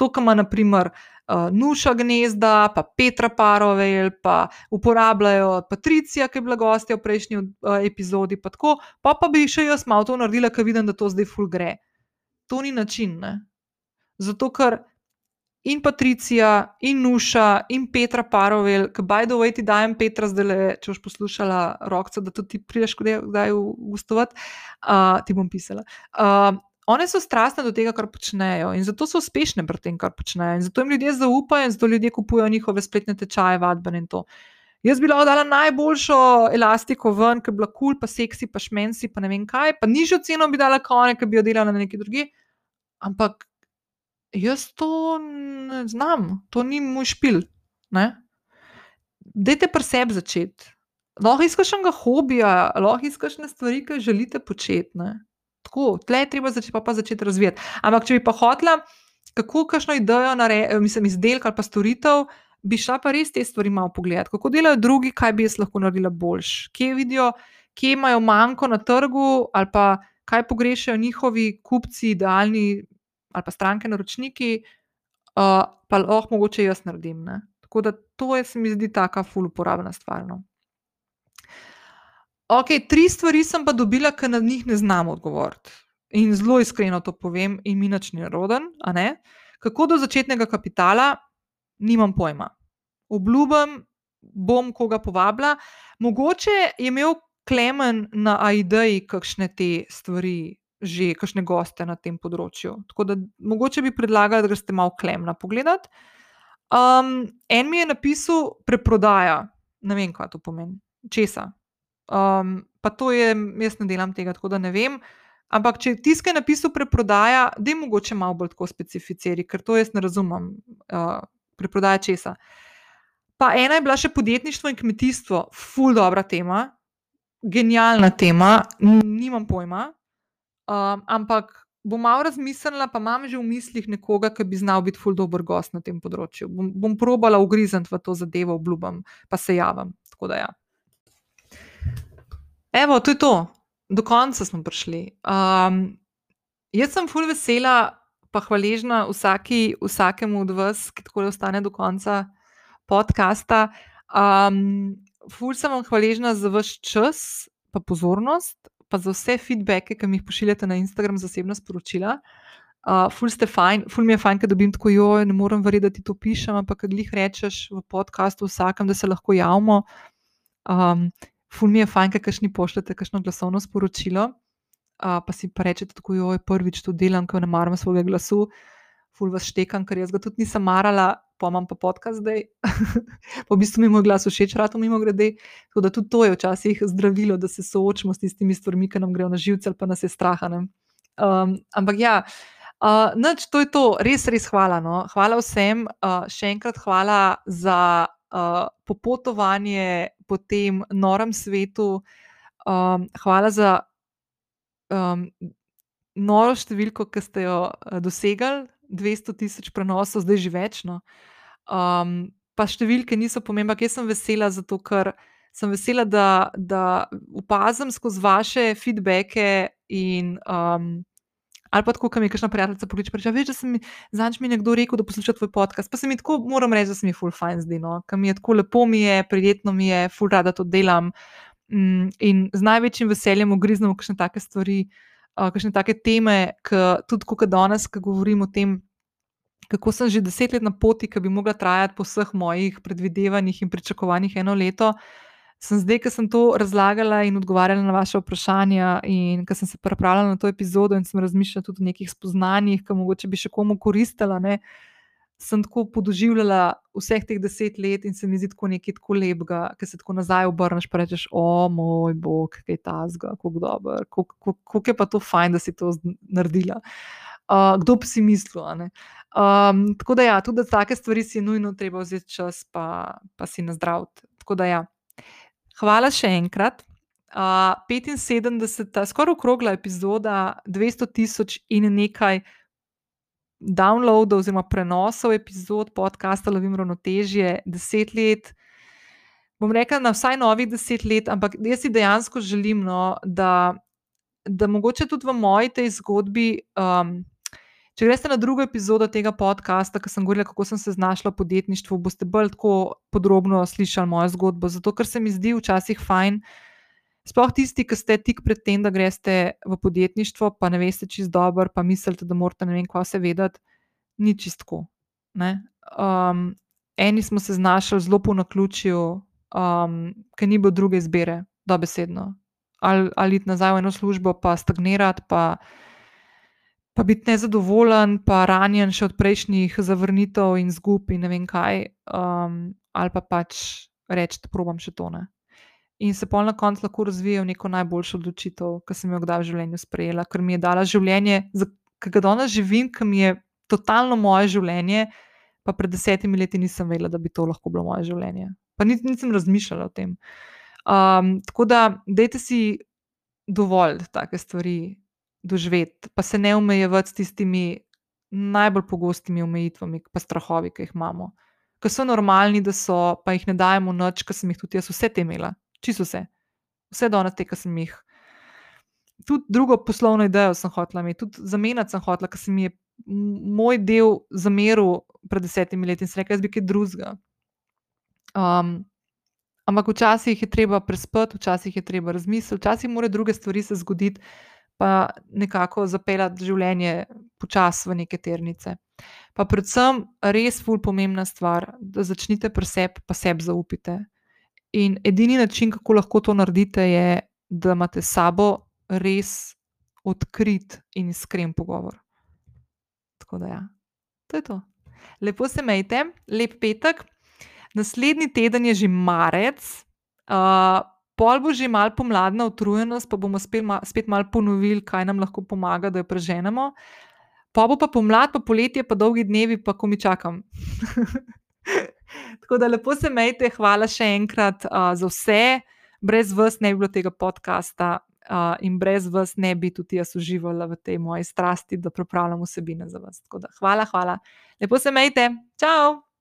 To, kar ima naprimer uh, Nuša gnezda, pa Petra Parovel, pa uporabljajo Patricija, ki je bila gostja v prejšnji uh, epizodi, pa tako, pa, pa bi še jaz malo to naredila, ker vidim, da to zdaj ful gre. To ni način. Ne? Zato, ker in Patricija, in Nuša, in Petra Parovel, ki by the way ti dajem Petra, zdaj le, če boš poslušala rokce, da tudi ti prideš, kdaj v gostovat, uh, ti bom pisala. Uh, One so strastne do tega, kar počnejo in zato so uspešne pri tem, kar počnejo. In zato jim ljudje zaupajo in zato ljudje kupujejo njihove spletne tečaje, vadbene in to. Jaz bi lahko dala najboljšo elastiko ven, ki bi bila kul, cool, pa seksi, pa šmensi, pa ne vem kaj, pa nižjo ceno bi dala kone, ki bi jo delala na neki drugi. Ampak jaz to ne znam, to ni moj špil. Dajte pri sebi začeti. Lahko iskaš nekaj hobija, lahko iskaš nekaj stvari, ki želite početi tako, tle je treba začeti, pa, pa začeti razvijati. Ampak, če bi pa hotla, kako kakšno idejo, nare, mislim, izdelek ali pa storitev, bi šla pa res te stvari malo pogledati, kako delajo drugi, kaj bi jaz lahko naredila boljš, kje vidijo, kje imajo manjko na trgu, ali pa kaj pogrešajo njihovi kupci, idealni ali pa stranke naročniki, uh, pa lahko mogoče jaz naredim. Ne? Tako da to je, se mi zdi, taka ful uporabna stvar. No. Ok, tri stvari sem pa dobila, ker na njih ne znam odgovoriti. In zelo iskreno to povem, in mi nič ni roden. Kako do začetnega kapitala, nimam pojma. Obljubim, bom koga povabila. Mogoče je imel Klemen na AID-ji kakšne te stvari, že kakšne goste na tem področju. Tako da mogoče bi predlagala, da greste malo Klemna pogledati. Um, en mi je napisal preprodaja, ne vem, kaj to pomeni, česa. Um, pa to je, jaz ne delam tega, tako da ne vem. Ampak, če tiskaj napisal preprodaja, da je mogoče malo bolj tako specificirati, ker to jaz ne razumem, uh, preprodaja česa. Pa ena je bila še podjetništvo in kmetijstvo, ful dobra tema, genialna tema, nimam pojma. Um, ampak bom malo razmislila, pa imam že v mislih nekoga, ki bi znal biti ful dobr gost na tem področju. Bom, bom probala ugrizniti v to zadevo, obljubim, pa se javim. Tako da ja. Evo, to je to, do konca smo prišli. Um, jaz sem ful vesela, pa hvaležna vsaki, vsakemu od vas, ki tako ostane do konca podcasta. Um, ful sem vam hvaležna za vaš čas, pa pozornost, pa za vse feedbacke, ki mi jih pošiljate na Instagram, zasebna sporočila. Uh, ful ste fajn, ful mi je fajn, da dobim tako jo, ne morem verjeti, da ti to pišem, ampak kad jih rečeš v podkastu vsakem, da se lahko javimo. Um, ful mi je fajn, da kašni pošljete kakšno glasovno sporočilo, uh, pa si pa rečete tako jo, prvič to delam, ker ne maram svojega glasu. Ful vas štekam, ker jaz ga tudi nisem marala, pa imam pa podcast zdaj. po bistvu mi je moj glas všeč, rado mimo grede. Tako da tudi to je včasih zdravilo, da se soočimo s tistimi stvarmi, ki nam grejo na živce ali pa nas je strah. Um, ampak ja, uh, noč, to je to, res, res hvala. No. Hvala vsem, uh, še enkrat hvala za uh, popotovanje po tem norem svetu. Um, hvala za um, noro številko, ki ste jo uh, dosegali. 200 tisoč prenosov, zdaj že večno. Um, pa številke niso pomembne, jaz sem vesela, zato ker sem vesela, da, da opazim skozi vaše feedbacke. In, um, ali pa tako, kam je kakšna prijateljica pokliče, reče: Veš, da sem zadnjič mi nekdo rekel, da posluša tvoj podcast. Pa se mi tako, moram reči, da se mi full fine zdi, no? mi je tako lepo, mi je prijetno, mi je full rada to delam. Um, in z največjim veseljem ugriznemo kakšne take stvari, uh, kakšne take teme, ki tudi, ko danes, ko govorim o tem kako sem že deset let na poti, ki bi mogla trajati po vseh mojih predvidevanjih in pričakovanjih eno leto. Sem zdaj, ki sem to razlagala in odgovarjala na vaše vprašanja, in ki sem se pripravljala na to epizodo, in sem razmišljala tudi o nekih spoznanjih, ki mogoče bi še komu koristila. Ne, sem tako podoživljala vseh teh deset let in se mi zdi tako nekaj tako lepega, ki se tako nazaj obrneš in rečeš: O moj bog, kaj je ta zgo, kako dobro, kako je pa to fajn, da si to naredila. Uh, kdo bi si mislil? Um, tako da, ja, tudi za take stvari si je nujno treba vzeti čas, pa, pa si na zdrav. Ja. Hvala še enkrat. Uh, 75, skoraj okrogla epizoda, 200 tisoč in nekaj downloadov, oziroma prenosov epizod podcasta Lovim ravnotežje, 10 let. Bom rekla, na vsaj novih 10 let, ampak jaz si dejansko želim, no, da, da mogoče tudi v moji tej zgodbi. Um, Če greste na drugo epizodo tega podcasta, ki sem govorila, kako sem se znašla v podjetništvu, boste bolj tako podrobno slišali mojo zgodbo. Zato, ker se mi zdi včasih fajn, sploh tisti, ki ste tik pred tem, da greste v podjetništvo, pa ne veste čist dobro, pa mislite, da morate ne vem, kaj se vedeti, ni čistko. Um, eni smo se znašli zelo po naključju, um, ker ni bilo druge izbire, dobesedno. Ali, ali iti nazaj v eno službo, pa stagnirati, pa pa biti nezadovoljen, pa ranjen še od prejšnjih zavrnitev in zgub in ne vem kaj, um, ali pa pač reči, probam še tone. In se pol na koncu lahko razvije v neko najboljšo odločitev, ki sem jo kdaj v življenju sprejela, ker mi je dala življenje, ki ga danes živim, ki mi je totalno moje življenje. Pa pred desetimi leti nisem vedela, da bi to lahko bilo moje življenje. Pa niti nisem razmišljala o tem. Um, tako da, dajte si dovolj take stvari, doživeti, pa se ne omejevati s tistimi najbolj pogostimi omejitvami, pa strahovi, ki jih imamo. Ki so normalni, da so, pa jih ne dajemo noč, ki sem jih tudi jaz vse te imela, čisto vse. Vse do nas te, ki sem jih tudi drugo poslovno idejo sem hotela imeti, tudi zamenjati sem hotela, ker se mi je moj del zameril pred desetimi leti in se rekel, jaz bi kaj drugega. Um, ampak včasih je treba prespati, včasih je treba razmisliti, včasih morajo druge stvari se zgoditi, pa nekako zapeljati življenje počasi v neke ternice. Pa predvsem, res ful pomembna stvar, da začnite pri sebi, pa sebi zaupite. In edini način, kako lahko to naredite, je, da imate s sabo res odkrit in iskren pogovor. Tako da, ja, to je to. Lepo se imejte, lep petek. Naslednji teden je že marec, uh, pol bo že mal pomladna utrujenost, pa bomo spet, ma, spet mal ponovili, kaj nam lahko pomaga, da jo preženemo. Pa bo pa pomlad, pa poletje, pa dolgi dnevi, pa ko mi čakam. Tako da lepo se imejte, hvala še enkrat uh, za vse. Brez vas ne bi bilo tega podcasta uh, in brez vas ne bi tudi jaz uživala v tej moji strasti, da pripravljam vsebine za vas. Tako da hvala, hvala. Lepo se imejte, čau!